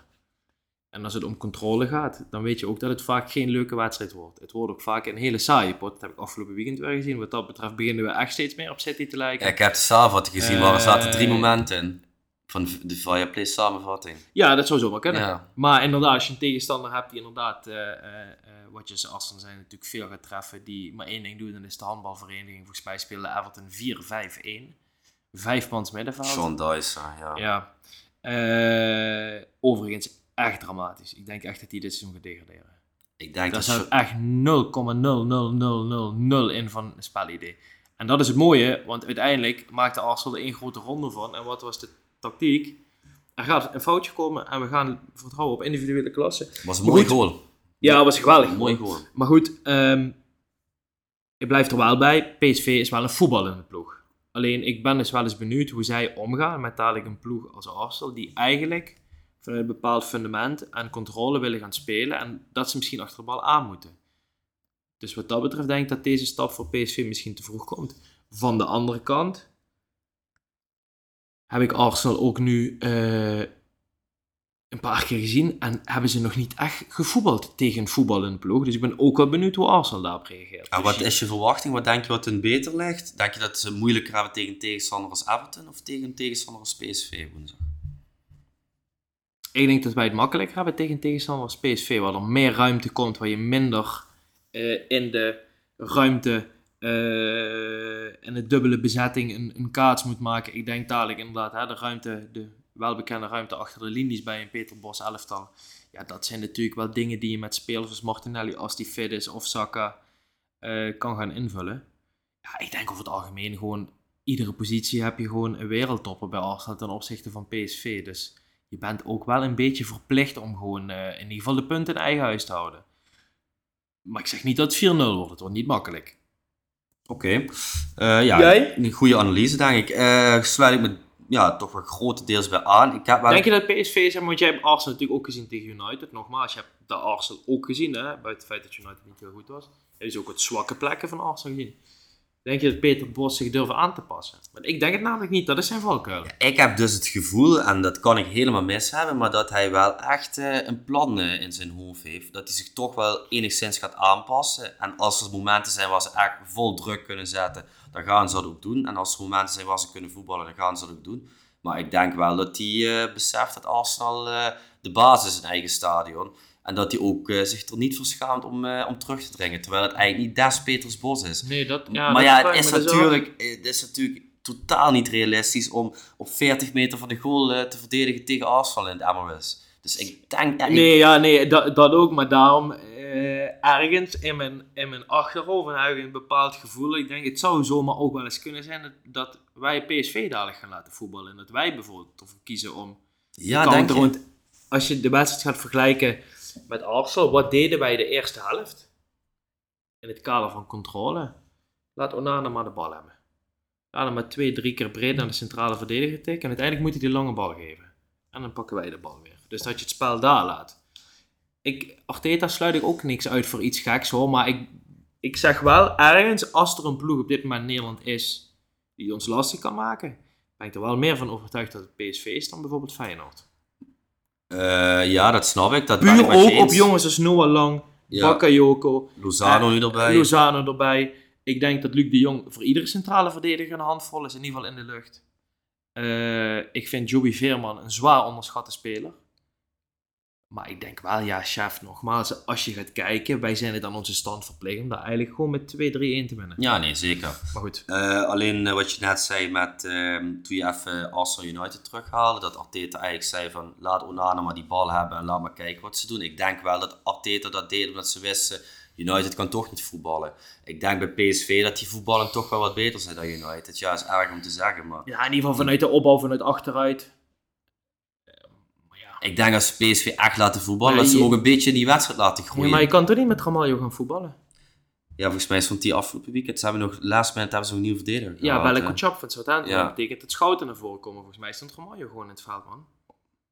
En als het om controle gaat, dan weet je ook dat het vaak geen leuke wedstrijd wordt. Het wordt ook vaak een hele saaie pot. Dat heb ik afgelopen weekend weer gezien. Wat dat betreft beginnen we echt steeds meer op City te lijken. Ja, ik heb de samenvatting gezien, waar er zaten drie Eh, momenten in. Van de Fireplay samenvatting. Ja, dat zou zomaar kunnen. Ja. Maar inderdaad, als je een tegenstander hebt die inderdaad, eh, eh, eh, wat je als Arsenal zijn, natuurlijk veel gaat treffen, die maar één ding doet, dan is de handbalvereniging. Volgens mij speelde Everton 4-5-1. Vijf mans middenveld. Sean Dyson, ja. Ja. Overigens, echt dramatisch. Ik denk echt dat hij dit seizoen gaat degraderen. Ik denk Daar dat... staat echt 0,00000 in van een spelidee. En dat is het mooie, want uiteindelijk maakte Arsenal er één grote ronde van. En wat was de tactiek? Er gaat een foutje komen en we gaan vertrouwen op individuele klassen. was een Maar mooie goal. Ja, was geweldig. Een mooie goal. Maar goed, ehm ik blijf er wel bij. PSV is wel een voetballende ploeg. Alleen ik ben dus wel eens benieuwd hoe zij omgaan met dadelijk een ploeg als Arsenal, die eigenlijk vanuit een bepaald fundament en controle willen gaan spelen en dat ze misschien achter de bal aan moeten. Dus wat dat betreft denk ik dat deze stap voor PSV misschien te vroeg komt. Van de andere kant heb ik Arsenal ook nu eh, een paar keer gezien en hebben ze nog niet echt gevoetbald tegen een voetballende ploeg. Dus ik ben ook wel benieuwd hoe Arsenal daarop reageert. En wat is je verwachting? Wat denk je wat hun beter ligt? Denk je dat ze moeilijker hebben tegen tegenstander als Everton of tegen tegenstander als PSV woensdag? Ik denk dat wij het makkelijker hebben tegen tegenstander als PSV, waar er meer ruimte komt, waar je minder eh, in de ruimte en de dubbele bezetting een, een kaats moet maken. Ik denk dadelijk inderdaad, hè, de ruimte, de welbekende ruimte achter de linies bij een Peter Bos elftal. Ja, dat zijn natuurlijk wel dingen die je met spelers als Martinelli, als die fit is, of Saka, eh, kan gaan invullen. Ja, ik denk over het algemeen gewoon, iedere positie heb je gewoon een wereldtopper bij Arsenal ten opzichte van PSV. Dus je bent ook wel een beetje verplicht om gewoon eh, in ieder geval de punten in eigen huis te houden. Maar ik zeg niet dat het 4-0 wordt, het wordt niet makkelijk. Oké. Eh, ja, Jij? een goede analyse denk ik. Eh sluit ik me ja, toch wel grotendeels bij aan. Ik heb wel... Denk je dat PSV, zeg maar, want jij hebt Arsenal natuurlijk ook gezien tegen United. Nogmaals, je hebt de Arsenal ook gezien, hè, buiten het feit dat United niet heel goed was. Je hebt dus ook het zwakke plekken van Arsenal gezien. Denk je dat Peter Bos zich durft aan te passen? Ik denk het namelijk niet, dat is zijn valkuil. Ik heb dus het gevoel, en dat kan ik helemaal mis hebben, maar dat hij wel echt eh, een plan eh, in zijn hoofd heeft. Dat hij zich toch wel enigszins gaat aanpassen. En als er momenten zijn waar ze echt vol druk kunnen zetten, dan gaan ze dat ook doen. En als er momenten zijn waar ze kunnen voetballen, dan gaan ze dat ook doen. Maar ik denk wel dat hij eh, beseft dat Arsenal de basis is in eigen stadion. En dat hij ook eh, zich er niet voor schaamt om, eh, om terug te dringen. Terwijl het eigenlijk niet des Peters Bos is. Nee, dat, maar ja, het is, natuurlijk, het is natuurlijk totaal niet realistisch om op 40 meter van de goal eh, te verdedigen tegen Arsenal in het Emirates. Dus ik denk... Ja, ik- Nee, ja, nee, dat, dat ook. Maar daarom ergens in mijn, in mijn achterhoofd en eigenlijk een bepaald gevoel. Ik denk, het zou zomaar ook wel eens kunnen zijn dat, dat wij PSV dadelijk gaan laten voetballen. En dat wij bijvoorbeeld ervoor kiezen om ja, denk je? Als je de wedstrijd gaat vergelijken met Arsenal, wat deden wij de eerste helft? In het kader van controle. Laat Onana maar de bal hebben. Laat hem maar twee, drie keer breed naar de centrale verdediger tikken. En uiteindelijk moet hij die lange bal geven. En dan pakken wij de bal weer. Dus dat je het spel daar laat. Ik, Arteta sluit ik ook niks uit voor iets geks hoor. Maar ik, ik zeg wel ergens, als er een ploeg op dit moment Nederland is die ons lastig kan maken, ben ik er wel meer van overtuigd dat het PSV is dan bijvoorbeeld Feyenoord. Eh, ja, dat snap ik. Dat ik ook op jongens als Noah Lang, Ja. Bakayoko, Lozano eh, nu erbij. Lozano erbij. Ik denk dat Luc de Jong voor iedere centrale verdediger een handvol is, in ieder geval in de lucht. Eh, ik vind Joey Veerman een zwaar onderschatte speler. Maar ik denk wel, ja, chef, nogmaals, als je gaat kijken, wij zijn het aan onze stand verplicht om daar eigenlijk gewoon met 2-3-1 te winnen. Ja, nee, zeker. Maar goed. Eh, alleen eh, wat je net zei met, ehm, toen je even Arsenal United terughaalde, dat Arteta eigenlijk zei van laat Onana maar die bal hebben en laat maar kijken wat ze doen. Ik denk wel dat Arteta dat deed omdat ze wisten, United kan toch niet voetballen. Ik denk bij PSV dat die voetballen toch wel wat beter zijn dan United. Ja, is erg om te zeggen, maar Ja, in ieder geval vanuit de opbouw, vanuit achteruit. Ik denk als ze PSV echt laten voetballen, Nee, dat ze je- ook een beetje in die wedstrijd laten Ja, groeien. maar je kan toch niet met Ramaljo gaan voetballen? Ja, volgens mij stond die afgelopen weekend, ze hebben nog, last minute hebben ze een nieuw verdediger Ja, Belle hè. Kotschap van Southampton. Ja. Dat betekent dat Schouten naar voren komen. Volgens mij stond Ramaljo gewoon in het veld, man.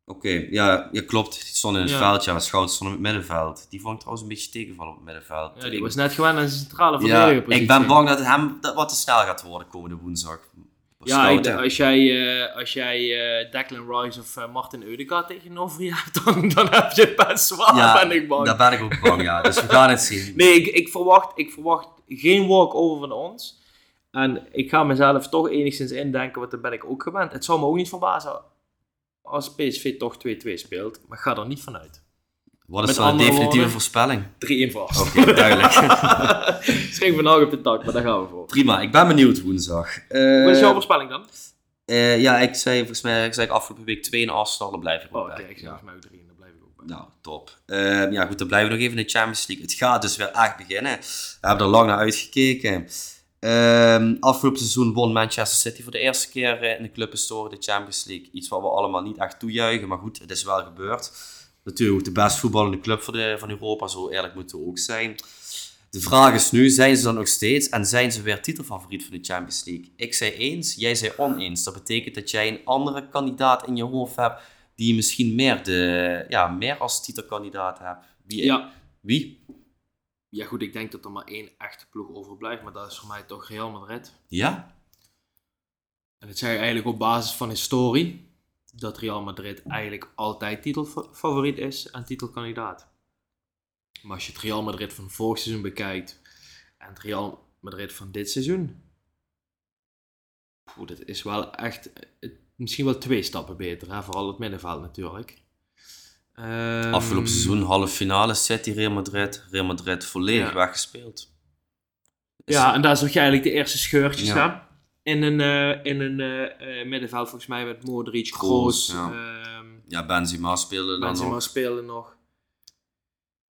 Oké, ja, ja, klopt. Die stond in het Ja. veld, ja. Schouten stond op het middenveld. Die vond ik trouwens een beetje tegenvallen op het middenveld. Ja, die Ik- was net gewend aan zijn centrale ja, verdediger. ik ben bang dat hem dat wat te snel gaat worden komende woensdag. Ja, ik- als jij, eh, als jij eh, Declan Rice of eh, Martin Eudegaard tegenover je hebt, (laughs) dan, dan heb je best zwaar, ja, ben ik bang. daar ben ik ook bang, ja. Dus we gaan het zien. (laughs) Nee, ik, ik, verwacht, ik verwacht geen walkover van ons. En ik ga mezelf toch enigszins indenken, want daar ben ik ook gewend. Het zou me ook niet verbazen als PSV toch 2-2 speelt, maar ik ga er niet vanuit. 3-1 Wat is dan de definitieve woorden- voorspelling? vast. Oké, duidelijk. (laughs) Schrik vandaag op de tak, maar daar gaan we voor. Prima, ik ben benieuwd woensdag. Eh, Wat is jouw voorspelling dan? eh, ja, ik zei volgens mij ik zei afgelopen week 2 in Arsenal, daar blijf ik ook Oh, ik zeg volgens mij ook 3 en daar blijf ik ook bij. Nou, top. Eh, ja, goed, dan blijven we nog even in de Champions League. Het gaat dus weer echt beginnen. We hebben er lang naar uitgekeken. Ehm, afgelopen seizoen won Manchester City voor de eerste keer eh, in de clubhistorie de Champions League. Iets wat we allemaal niet echt toejuichen, maar goed, het is wel gebeurd. Natuurlijk ook de best voetballende club voor de, van Europa, zo eerlijk moeten we ook zijn. De vraag is nu, zijn ze dan nog steeds en zijn ze weer titelfavoriet voor de Champions League? Ik zei eens, jij zei oneens. Dat betekent dat jij een andere kandidaat in je hoofd hebt die je misschien meer, de, ja, meer als titelkandidaat hebt. Wie? Ja. Wie? ja, goed, ik denk dat er maar één echte ploeg overblijft, maar dat is voor mij toch Real Madrid. Ja? En dat zeg ik eigenlijk op basis van historie, dat Real Madrid eigenlijk altijd titelfavoriet is en titelkandidaat. Maar als je het Real Madrid van vorig seizoen bekijkt en het Real Madrid van dit seizoen, poeh, dat is wel echt eh, misschien wel twee stappen beter, hè? vooral het middenveld natuurlijk. Ehm, Afgelopen seizoen halve finale City, Real Madrid. Real Madrid volledig Ja. weggespeeld. Is- Ja, en daar zag je eigenlijk de eerste scheurtjes Ja. staan. In een, eh, in een eh, eh, middenveld volgens mij met Modric, Kroos, ja. ehm, Ja, Benzema speelde dan Benzema nog. spelen nog.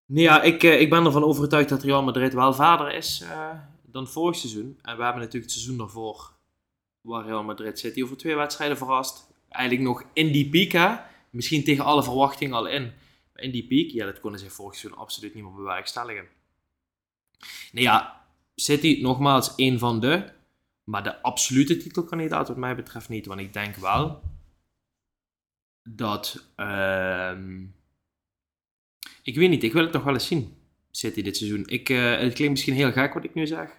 Nee, ja, ik, eh, ik ben ervan overtuigd dat Real Madrid wel verder is eh, dan vorig seizoen. En we hebben natuurlijk het seizoen daarvoor, waar Real Madrid City over twee wedstrijden verrast. Eigenlijk nog in die piek, hè. Misschien tegen alle verwachtingen al in. Maar in die piek, ja, dat konden ze vorig seizoen absoluut niet meer bewerkstelligen. Nee, ja, City nogmaals één van de, maar de absolute titelkandidaat wat mij betreft niet. Want ik denk wel dat. ehm, ik weet niet, ik wil het nog wel eens zien. City dit seizoen. Ik, eh, het klinkt misschien heel gek wat ik nu zeg.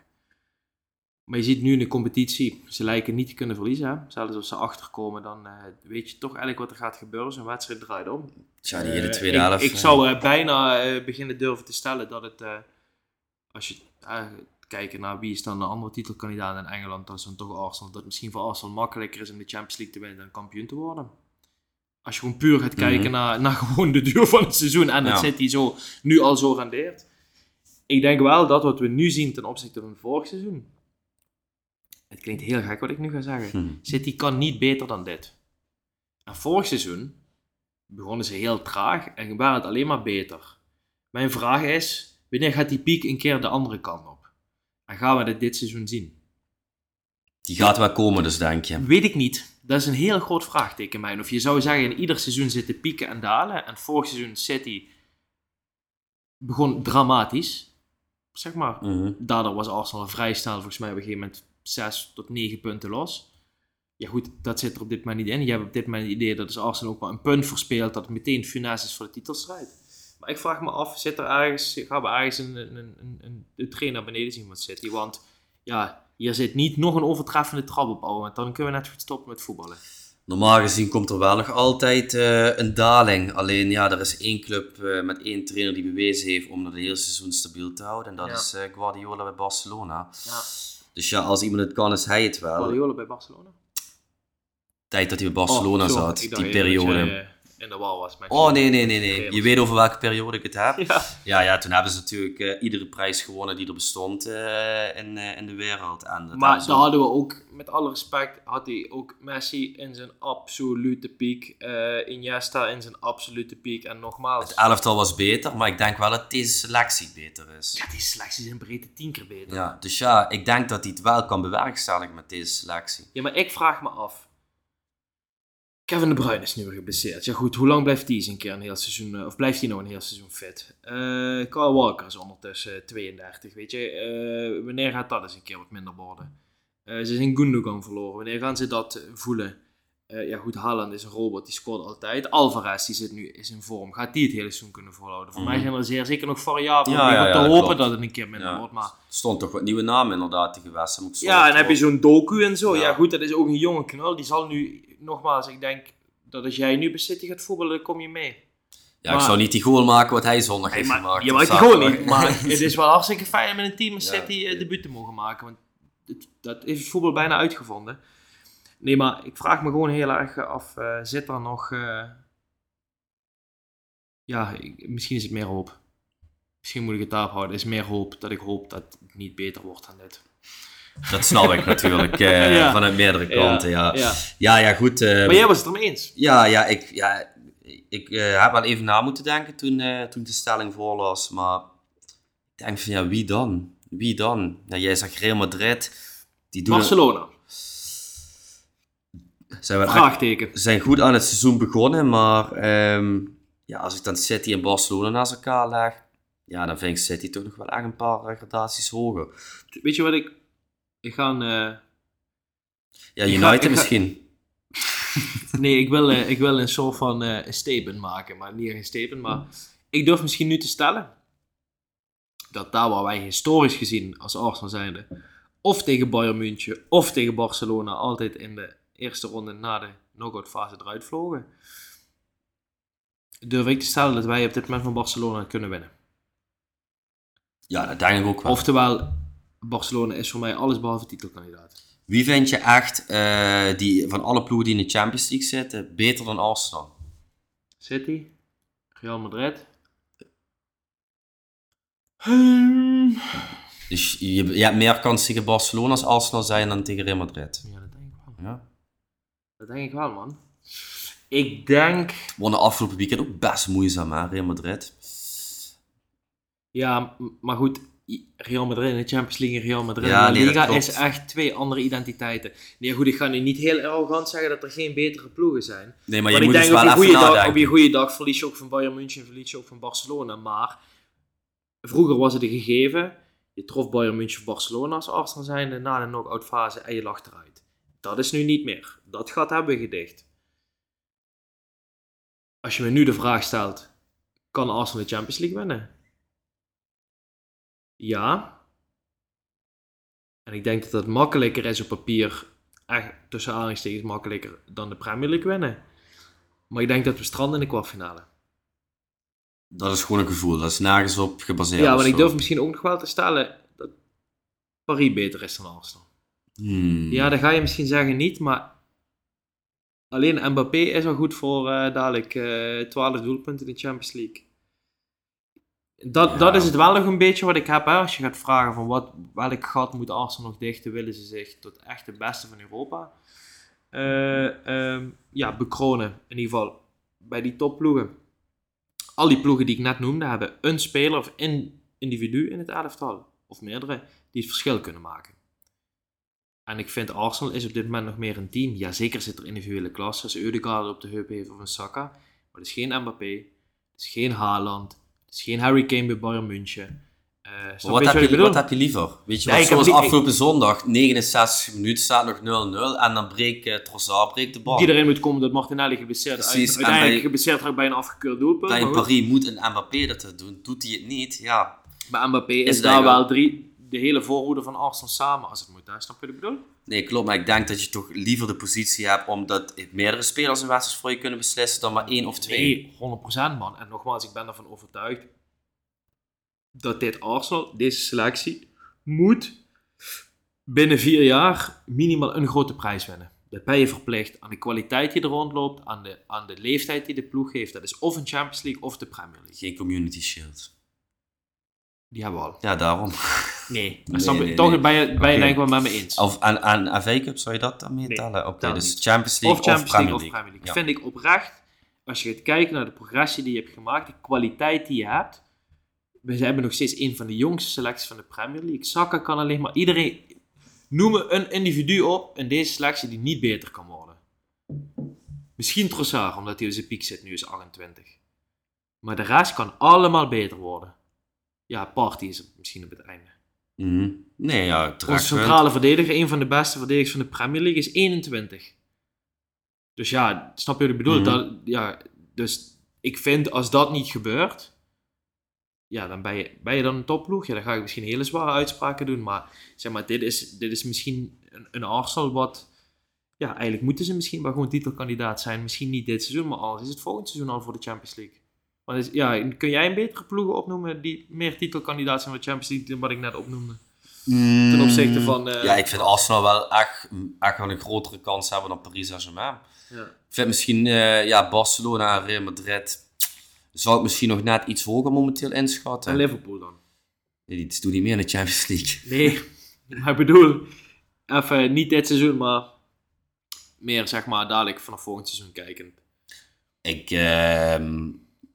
Maar je ziet nu in de competitie, ze lijken niet te kunnen verliezen. Hè? Zelfs als ze achterkomen, dan eh, weet je toch eigenlijk wat er gaat gebeuren. Zo'n wedstrijd draait om. Tja, die hele Eh, tweede ik, helft. Ik eh, zou bijna beginnen durven te stellen dat het, als je kijken naar wie is dan de andere titelkandidaat in Engeland, dat is dan toch Arsenal. Dat het misschien voor Arsenal makkelijker is om de Champions League te winnen dan kampioen te worden. Als je gewoon puur gaat kijken Mhm. naar, naar (laughs) gewoon de duur van het seizoen en dat Ja. City zo, nu al zo rendeert. Ik denk wel dat wat we nu zien ten opzichte van vorig seizoen. Het klinkt heel gek wat ik nu ga zeggen. hm. City kan niet beter dan dit. En vorig seizoen begonnen ze heel traag en waren het alleen maar beter. Mijn vraag is, wanneer gaat die piek een keer de andere kant op? En gaan we dit dit seizoen zien? Die gaat wel komen, dus denk je. Weet ik niet. Dat is een heel groot vraagteken mij. Of je zou zeggen, in ieder seizoen zitten pieken en dalen. En vorig seizoen City begon dramatisch. Zeg maar. Mhm. Daardoor was Arsenal vrij snel, volgens mij op een gegeven moment 6 tot 9 punten los. Ja goed, dat zit er op dit moment niet in. Je hebt op dit moment het idee dat als Arsenal ook maar een punt verspeelt, dat het meteen funest is voor de titelstrijd. Maar ik vraag me af, zit er ergens, gaan we ergens een, een, een, een, een trainer beneden zien met City? Want ja, hier zit niet nog een overtreffende trap op, want dan kunnen we net goed stoppen met voetballen. Normaal gezien komt er wel nog altijd eh, een daling. Alleen ja, er is één club eh, met één trainer die bewezen heeft om dat de hele seizoen stabiel te houden. En dat Ja. is eh, Guardiola bij Barcelona. Ja, Dus ja, als iemand het kan, is hij het wel. Guardiola bij Barcelona. Tijd dat hij bij Barcelona Oh, zat, die periode. In de wal was. met Oh nee, nee, nee, nee. Je weet over welke periode ik het heb. Ja. Ja, ja, toen hebben ze natuurlijk eh, iedere prijs gewonnen die er bestond eh, in, eh, in de wereld. En dat Maar daar hadden we ook, met alle respect, had hij ook Messi in zijn absolute piek. Iniesta in zijn absolute piek. En nogmaals, Het elftal was beter, maar ik denk wel dat deze selectie beter is. ja, die selectie is in breedte tien keer beter. Ja, dus ja, ik denk dat hij het wel kan bewerkstelligen met deze selectie. Ja, maar ik vraag me af. Kevin De Bruyne is nu weer geblesseerd. Ja goed, hoe lang blijft hij eens een keer een heel seizoen, eh, of blijft hij nog een heel seizoen fit? Kyle Walker is ondertussen eh, 32, weet je. Eh, wanneer gaat dat eens een keer wat minder worden? Eh, ze zijn Gundogan verloren. Wanneer gaan ze dat voelen? Eh, ja goed, Haaland is een robot, die scoort altijd. Alvarez, die zit nu is in vorm. Gaat die het hele seizoen kunnen volhouden? Voor Mhm. mij zijn er zeer zeker nog variabelen Ja, om ja, te hopen klopt. dat het een keer minder wordt. Maar stond toch wat nieuwe namen inderdaad te gewesten. zo ja, en heb je zo'n docu en zo. Ja. Goed, dat is ook een jonge knul. Die zal nu, nogmaals, ik denk dat als jij nu bij City gaat voetballen, dan kom je mee. Ja, ik zou niet die goal maken wat hij zondag heeft maar, gemaakt. je maakt die gewoon niet. Maar (laughs) het is wel hartstikke fijn om in een team als. City eh, debuut te mogen maken. Want dat heeft het voetbal bijna uitgevonden. Nee, maar ik vraag me gewoon heel erg af, eh, zit er nog... eh, Ja, ik- misschien is het meer hoop. Misschien moet ik het daarop houden. Er is meer hoop dat ik hoop dat het niet beter wordt dan dit. Dat snap ik natuurlijk, eh, (laughs) Ja. vanuit meerdere kanten, ja. Ja, ja. ja, goed. Maar jij was het ermee eens. Ja, ja, ik, ja, ik heb wel even na moeten denken toen, toen de stelling voorlas. Maar ik denk van, ja, wie dan? Wie dan? Jij zegt Real Madrid. Die doen Barcelona. Zijn, Vraagteken. zijn goed aan het seizoen begonnen. Maar ehm, ja, als ik dan City en Barcelona naast elkaar leg... Ja, dan vind ik City toch nog wel echt een paar gradaties hoger. Weet je wat ik... Ik ga een... eh, Ja, Ik United ga- ik ga- misschien. (laughs) Nee, ik wil, eh, ik wil een soort van een statement maken, maar niet een statement. Maar ik durf misschien nu te stellen dat daar waar wij historisch gezien als Arsenal zijnde, of tegen Bayern München of tegen Barcelona, altijd in de eerste ronde na de knock-out fase eruit vlogen, durf ik te stellen dat wij op dit moment van Barcelona kunnen winnen. Ja, dat denk ik ook wel. Oftewel, Barcelona is voor mij alles behalve titelkandidaat. Wie vind je echt eh, die, van alle ploegen die in de Champions League zitten beter dan Arsenal? City, Real Madrid. Hmm. Dus je, je hebt meer kans tegen Barcelona als Arsenal zijn dan tegen Real Madrid. Ja, dat denk ik wel. Ja. Dat denk ik wel, man. Ik denk... Won de afgelopen weekend ook best moeizaam, hè, Real Madrid. Ja, maar goed. Real Madrid in de Champions League en Real Madrid Ja, in de Liga is echt twee andere identiteiten. Nee, goed, ik ga nu niet heel arrogant zeggen dat er geen betere ploegen zijn. Nee, maar Maar je ik moet dus denk wel op je, dag, op je goede dag verlies je ook van Bayern München, verlies je ook van Barcelona. Maar vroeger was het een gegeven. Je trof Bayern München Barcelona als Arsenal zijnde na de knock-out fase en je lag eruit. Dat is nu niet meer. Dat gat hebben we gedicht. Als je me nu de vraag stelt, kan Arsenal de Champions League winnen? Ja. En ik denk dat dat makkelijker is op papier, echt tussen aanhalingstekens makkelijker dan de Premier League winnen. Maar ik denk dat we stranden in de kwartfinale. Dat is gewoon een gevoel, dat is nergens op gebaseerd. Ja, maar ik durf misschien ook nog wel te stellen dat Paris beter is dan Arsenal. Hmm. Ja, dan ga je misschien zeggen niet, maar alleen Mbappé is al goed voor eh, dadelijk eh 12 doelpunten in de Champions League. Dat, Ja. dat is het wel nog een beetje wat ik heb. Hè? Als je gaat vragen van wat, welk gat moet Arsenal nog dichten, willen ze zich tot echt de beste van Europa eh, ehm, ja, bekronen. In ieder geval bij die topploegen. Al die ploegen die ik net noemde hebben een speler of een individu in het elftal, of meerdere, die het verschil kunnen maken. En ik vind Arsenal is op dit moment nog meer een team. Ja, zeker zit er individuele klasse. Als Eudegaard op de heup heeft of een Saka. Maar het is geen Mbappé. Het is geen Haaland. Het is geen Harry Kane bij Bayern München. Maar wat, heb je, wat heb je liever? Weet je Nee, zoals afgelopen zondag, 69 minuten, staat nog 0-0 en dan breekt uh, Trossard breekt de bal. Die erin moet komen dat Martinelli geblesseerd is. Precies, en Uiteindelijk geblesseerd raakt bij een afgekeurd doelpunt. Maar een goed. Paris moet een Mbappé dat doen. Doet hij het niet, ja. Bij Mbappé is, Is daar wel drie, de hele voorhoede van Arsenal samen als het moet. Hè? Snap je wat ik bedoel? Nee, klopt, maar ik denk dat je toch liever de positie hebt omdat meerdere spelers een wedstrijd voor je kunnen beslissen dan maar één of twee. Nee, 100% man. En nogmaals, ik ben ervan overtuigd dat dit Arsenal, deze selectie, moet binnen vier jaar minimaal een grote prijs winnen. Dat ben je verplicht aan de kwaliteit die er rondloopt, aan de, aan de leeftijd die de ploeg heeft. Dat is of een Champions League of de Premier League. Geen Community Shield. Die hebben we al. Ja, daarom. Nee, (laughs) Nee, snap je? nee, toch nee. ben je, ben je Oké. denk ik wel met me eens. Of aan, aan FA Cup, zou je dat dan meetellen? Oké, dus niet. Champions League of Champions Premier League of. Premier League. Ja. Vind ik oprecht, als je gaat kijken naar de progressie die je hebt gemaakt, de kwaliteit die je hebt. We hebben nog steeds een van de jongste selecties van de Premier League. Saka kan alleen maar iedereen noemen een individu op in deze selectie die niet beter kan worden. Misschien Trossard, omdat hij op zijn piek zit, nu is 28. Maar de rest kan allemaal beter worden. Ja, Party is misschien op het einde. Mhm. Nee, ja, Onze centrale verdediger, een van de beste verdedigers van de Premier League, is 21. Dus ja, snap je wat ik bedoel? Mhm. Dat, ja, dus ik vind als dat niet gebeurt, ja, dan ben je, ben je dan een topploeg. Ja, dan ga ik misschien hele zware uitspraken doen. Maar zeg maar, dit is, dit is misschien een, een Arsenal wat... Ja, eigenlijk moeten ze misschien wel gewoon titelkandidaat zijn. Misschien niet dit seizoen, maar al is het volgend seizoen al voor de Champions League. Is, ja, kun jij een betere ploegen opnoemen die meer titelkandidaat zijn voor de Champions League dan wat ik net opnoemde? Ten opzichte van... eh, Ja, ik vind Arsenal wel echt, echt wel een grotere kans hebben dan Paris Saint-Germain. ja. Ik vind misschien eh, ja, Barcelona en Real Madrid zou ik misschien nog net iets hoger momenteel inschatten. En Liverpool dan? Nee, die doen niet meer in de Champions League. Nee, (laughs) maar ik bedoel, even niet dit seizoen, maar meer zeg maar dadelijk vanaf volgend seizoen kijken. Ik, ehm,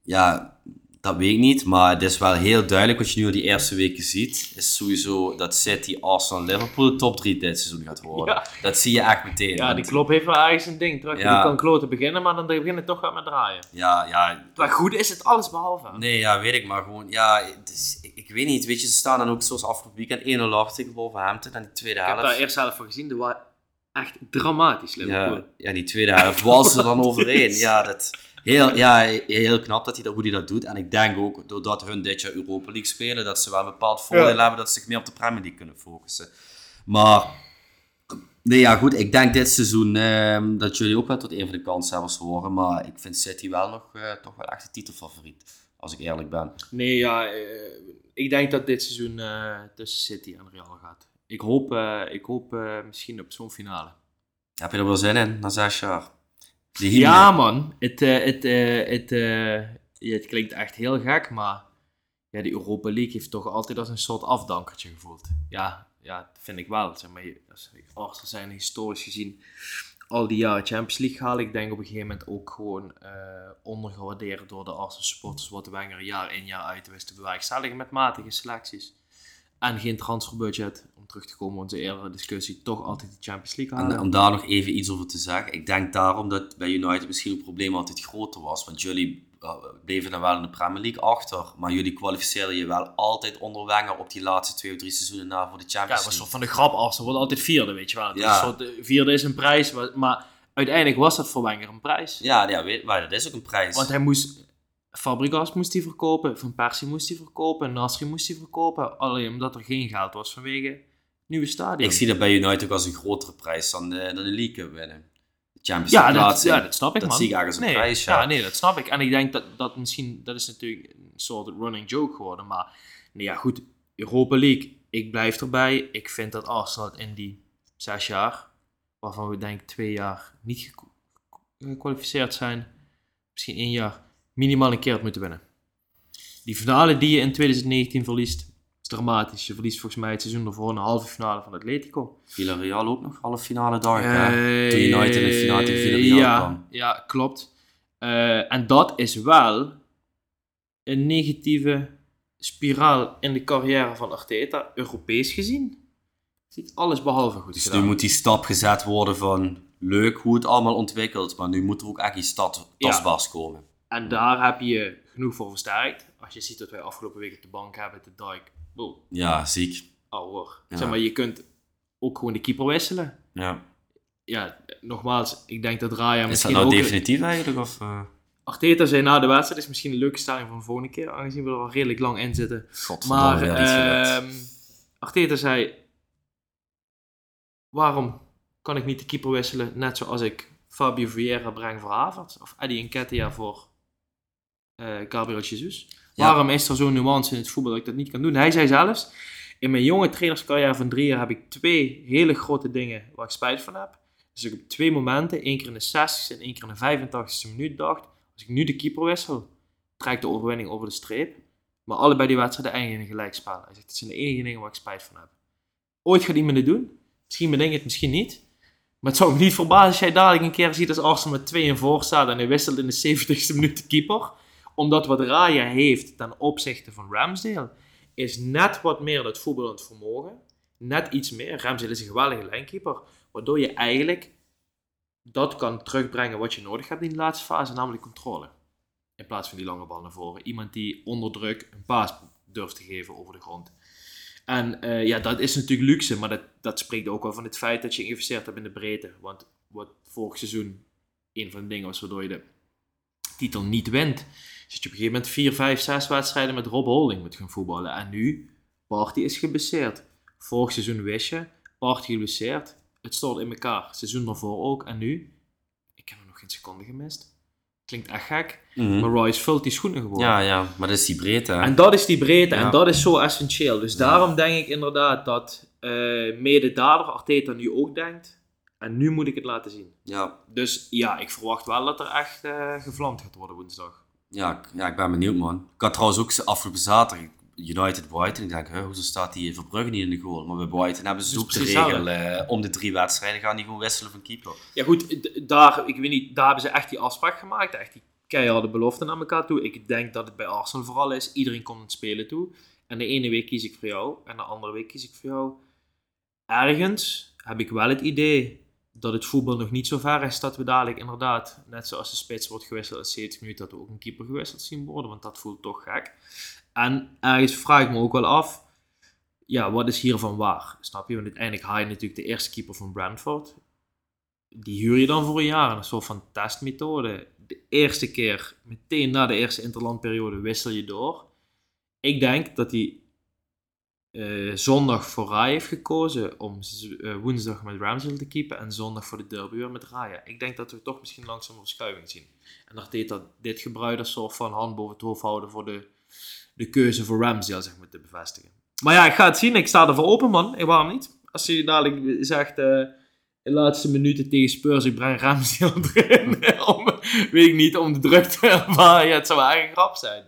ja, dat weet ik niet, maar het is wel heel duidelijk wat je nu al die eerste weken ziet. Is sowieso dat City, Arsenal en Liverpool de top 3 dit seizoen gaat worden. Ja. Dat zie je echt meteen. Ja, want- die Klopp heeft wel ergens een ding terug. Ja. Die kan kloten beginnen, maar dan begint het toch wel met draaien. Ja, ja, Maar goed is het alles behalve. Nee, ja, weet ik, maar gewoon, ja, ik, ik weet niet, weet je, ze staan dan ook zoals afgelopen weekend 1-0 achter tegen Wolverhampton en die tweede Ik heb helft. daar eerst zelf van gezien, dat was echt dramatisch, Liverpool. Ja, ja, die tweede helft walsen er dan (laughs) overheen. Ja, dat, heel, ja, heel knap dat hij dat, hoe hij dat doet. En ik denk ook, doordat hun dit jaar Europa League spelen, dat ze wel een bepaald voordeel Ja. hebben dat ze zich meer op de Premier League kunnen focussen. Maar, nee, ja, goed, ik denk dit seizoen ehm, dat jullie ook wel tot een van de kanshebbers horen. Maar ik vind City wel nog eh, toch wel echt de titelfavoriet, als ik eerlijk ben. Nee, ja, eh, ik denk dat dit seizoen eh, tussen City en Real gaat. Ik hoop, eh, ik hoop eh, misschien op zo'n finale. Heb je er wel zin in, na zes jaar? Die. Ja, man. Het, eh, het, eh, het, eh, ja, het klinkt echt heel gek, maar ja, de Europa League heeft toch altijd als een soort afdankertje gevoeld. Ja, ja vind ik wel. Zeg maar, als Arsenal zijn historisch gezien al die jaren Champions League gehaald. Ik denk op een gegeven moment ook gewoon ondergewaardeerd door de Arsenal supporters wat Wenger jaar in jaar uit wist te bewerkstelligen met matige selecties. En geen transferbudget, om terug te komen op onze eerdere discussie, toch altijd de Champions League halen. En om daar nog even iets over te zeggen. Ik denk daarom dat bij United misschien het probleem altijd groter was. Want jullie eh, bleven dan wel in de Premier League achter. Maar jullie kwalificeerden je wel altijd onder Wenger op die laatste twee of drie seizoenen na voor de Ja, Champions het was League. soort van de grap Arsenal wordt altijd vierde, weet je wel. Het Ja. een soort, eh, vierde is een prijs, maar, uiteindelijk was dat voor Wenger een prijs. Ja, ja weet, maar dat is ook een prijs. Want hij moest, Fabregas moest hij verkopen, Van Persie moest hij verkopen, Nasri moest hij verkopen. Alleen omdat er geen geld was vanwege nieuwe stadion. ik zie dat bij United ook als een grotere prijs dan de, dan de League Cup winnen. De Champions ja, League dat, plaatsing. ja, dat snap ik, Dat man. zie ik eigenlijk als een nee, prijs, ja. nee, dat snap ik. En ik denk dat dat misschien, dat is natuurlijk een soort running joke geworden. Maar nee, ja, goed, Europa League, ik blijf erbij. Ik vind dat Arsenal in die zes jaar, waarvan we denk twee jaar niet gekwalificeerd zijn, misschien één jaar, minimaal een keer had moeten winnen. Die finale die je in 2019 verliest, is dramatisch. Je verliest volgens mij het seizoen ervoor een halve finale van Atletico. Villarreal ook nog halve finale hè? Eh, Toen United in de finale tegen Villarreal ja, kwam. Ja, klopt. Eh, en dat is wel een negatieve spiraal in de carrière van Arteta, Europees gezien. Ziet alles behalve goed Dus gedaan. nu moet die stap gezet worden van leuk hoe het allemaal ontwikkelt, maar nu moet er ook echt iets stad- Ja. komen. En daar heb je genoeg voor versterkt. Als je ziet dat wij afgelopen week op de bank hebben, de Dijk, wow, Ja, ziek. oh hoor. Ja. Zeg maar, je kunt ook gewoon de keeper wisselen. Ja. Ja, nogmaals, ik denk dat Raya Is dat misschien nou ook... definitief eigenlijk? Of, Arteta zei na de wedstrijd, is misschien een leuke stelling voor de volgende keer, aangezien we er al redelijk lang in zitten. Maar gelukt. ehm Arteta zei: Waarom kan ik niet de keeper wisselen, net zoals ik Fabio Vieira breng voor Havertz of Eddie Nketiah voor eh Gabriel Jesus? Ja. Waarom is er zo'n nuance in het voetbal dat ik dat niet kan doen? Hij zei zelfs: In mijn jonge trainerscarrière van drie jaar heb ik twee hele grote dingen waar ik spijt van heb. Dus ik heb twee momenten, één keer in de 60ste en één keer in de 85ste minuut, dacht: Als ik nu de keeper wissel, trek ik de overwinning over de streep. Maar allebei die wedstrijden eindigen in gelijkspel. Hij zegt, dat zijn de enige dingen waar ik spijt van heb. Ooit gaat iemand het doen. Misschien bedenk je het, misschien niet. Maar het zou me niet verbazen als jij dadelijk een keer ziet als Arsenal met 2 in voor staat en hij wisselt in de 70ste minuut de keeper. Omdat wat Raya heeft ten opzichte van Ramsdale, is net wat meer dat voetballend vermogen. Net iets meer. Ramsdale is een geweldige lijnkeeper. Waardoor je eigenlijk dat kan terugbrengen wat je nodig hebt in de laatste fase, namelijk controle. In plaats van die lange bal naar voren. Iemand die onder druk een paas durft te geven over de grond. En eh, ja, dat is natuurlijk luxe, maar dat, dat spreekt ook wel van het feit dat je geïnvesteerd hebt in de breedte. Want wat vorig seizoen een van de dingen was waardoor je de titel niet wint, dat je op een gegeven moment 4, 5, 6 wedstrijden met Rob Holding moet gaan voetballen. En nu, Party is geblesseerd. Vorig seizoen wist je, Party geblesseerd. Het stort in elkaar. Seizoen daarvoor ook. En nu, ik heb er nog geen seconde gemist. Klinkt echt gek. Mhm. Maar Royce vult die schoenen gewoon. Ja, ja, maar dat is die breedte. hè. En dat is die breedte Ja. en dat is zo essentieel. Dus daarom denk ik inderdaad dat eh mede daardoor Arteta nu ook denkt. En nu moet ik het laten zien. Ja, Dus ja, ik verwacht wel dat er echt eh gevlamd gaat worden woensdag. Ja, ik- ja, ik ben benieuwd, man. Ik had trouwens ook afgelopen zaterdag United Brighton. Ik denk, hè, hoezo staat die Verbrugge niet in de goal? Maar bij Brighton hebben ze Dus de regel. eh, om de drie wedstrijden gaan die gewoon wisselen van keeper. Ja goed, daar, ik weet niet, daar hebben ze echt die afspraak gemaakt. Echt die keiharde beloften naar elkaar toe. Ik denk dat het bij Arsenal vooral is. Iedereen komt het spelen toe. En de ene week kies ik voor jou. En de andere week kies ik voor jou. Ergens heb ik wel het idee dat het voetbal nog niet zo ver is dat we dadelijk inderdaad, net zoals de spits wordt gewisseld in 70 minuten, dat we ook een keeper gewisseld zien worden. Want dat voelt toch gek. En ergens vraag ik me ook wel af, ja, wat is hiervan waar? Snap je? Want uiteindelijk haal je natuurlijk de eerste keeper van Brentford. Die huur je dan voor een jaar, een soort van testmethode. De eerste keer, meteen na de eerste interlandperiode, wissel je door. Ik denk dat hij eh, zondag voor Raya heeft gekozen om eh, woensdag met Ramsdale te keepen en zondag voor de derby weer met Raya. Ik denk dat we toch misschien langzaam een verschuiving zien. En dat deed dat dit gebruik als soort van hand boven het hoofd houden voor de, de keuze voor Ramsdale, zeg maar, te bevestigen. Maar ja, ik ga het zien. Ik sta ervoor open, man. Ik waarom niet? Als je dadelijk zegt, eh, in de laatste minuten tegen Spurs, ik breng Ramsdale (laughs) erin. (laughs) om, weet ik niet, om de druk te ervaren. Ja, het zou eigenlijk een grap zijn.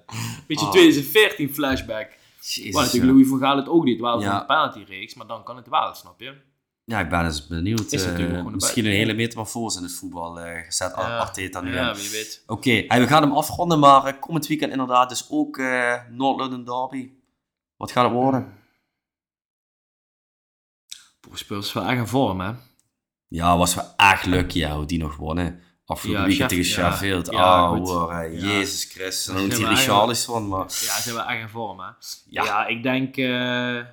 Beetje Oh. 2014 flashback. Jezus, Maar natuurlijk. Louis van Gaal het ook niet. Wel Ja. van de penalty-reeks, maar dan kan het wel, snap je? Ja, ik ben eens benieuwd. Is eh, misschien een hele metamorfose in het voetbal eh, gezet. Ja. Arteta nu. Ja, wie weet. Oké, hey, we gaan hem afronden, maar eh, komend weekend inderdaad dus ook eh Noord-London Derby. Wat gaat het worden? Voor Spurs is wel echt een vorm, hè? Ja, was wel echt lucky ja, hoe die nog wonnen. Afgelopen Ja, weekend tegen. Sheffield. Ja, hoor. Ja. Jezus Christus. Dan is die wel Richarlison, maar... Ja, ze zijn wel echt in vorm, hè? Ja. Ik denk eh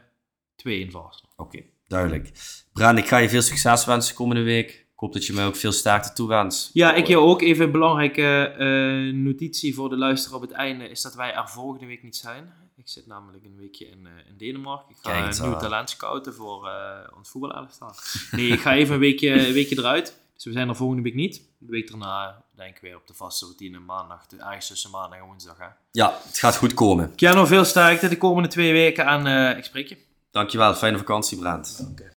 2-1 voor Arsenal. Oké, duidelijk. Brand, ik ga je veel succes wensen komende week. Ik hoop dat je mij ook veel sterkte toewenst. Ja, ik jou ook. Even een belangrijke eh, notitie voor de luisteraar op het einde is dat wij er volgende week niet zijn. Ik zit namelijk een weekje in, eh, in Denemarken. Ik ga een nieuw talent scouten voor eh ons voetbalelftal. Nee, ik ga even een weekje, een weekje eruit. Dus we zijn er volgende week niet. De week daarna denk ik weer op de vaste routine maandag. de- Ergens tussen maandag en woensdag. Hè. Ja, het gaat goed komen. Nog veel sterkte de komende twee weken en eh, ik spreek je. Dankjewel, fijne vakantie Brand. Oké.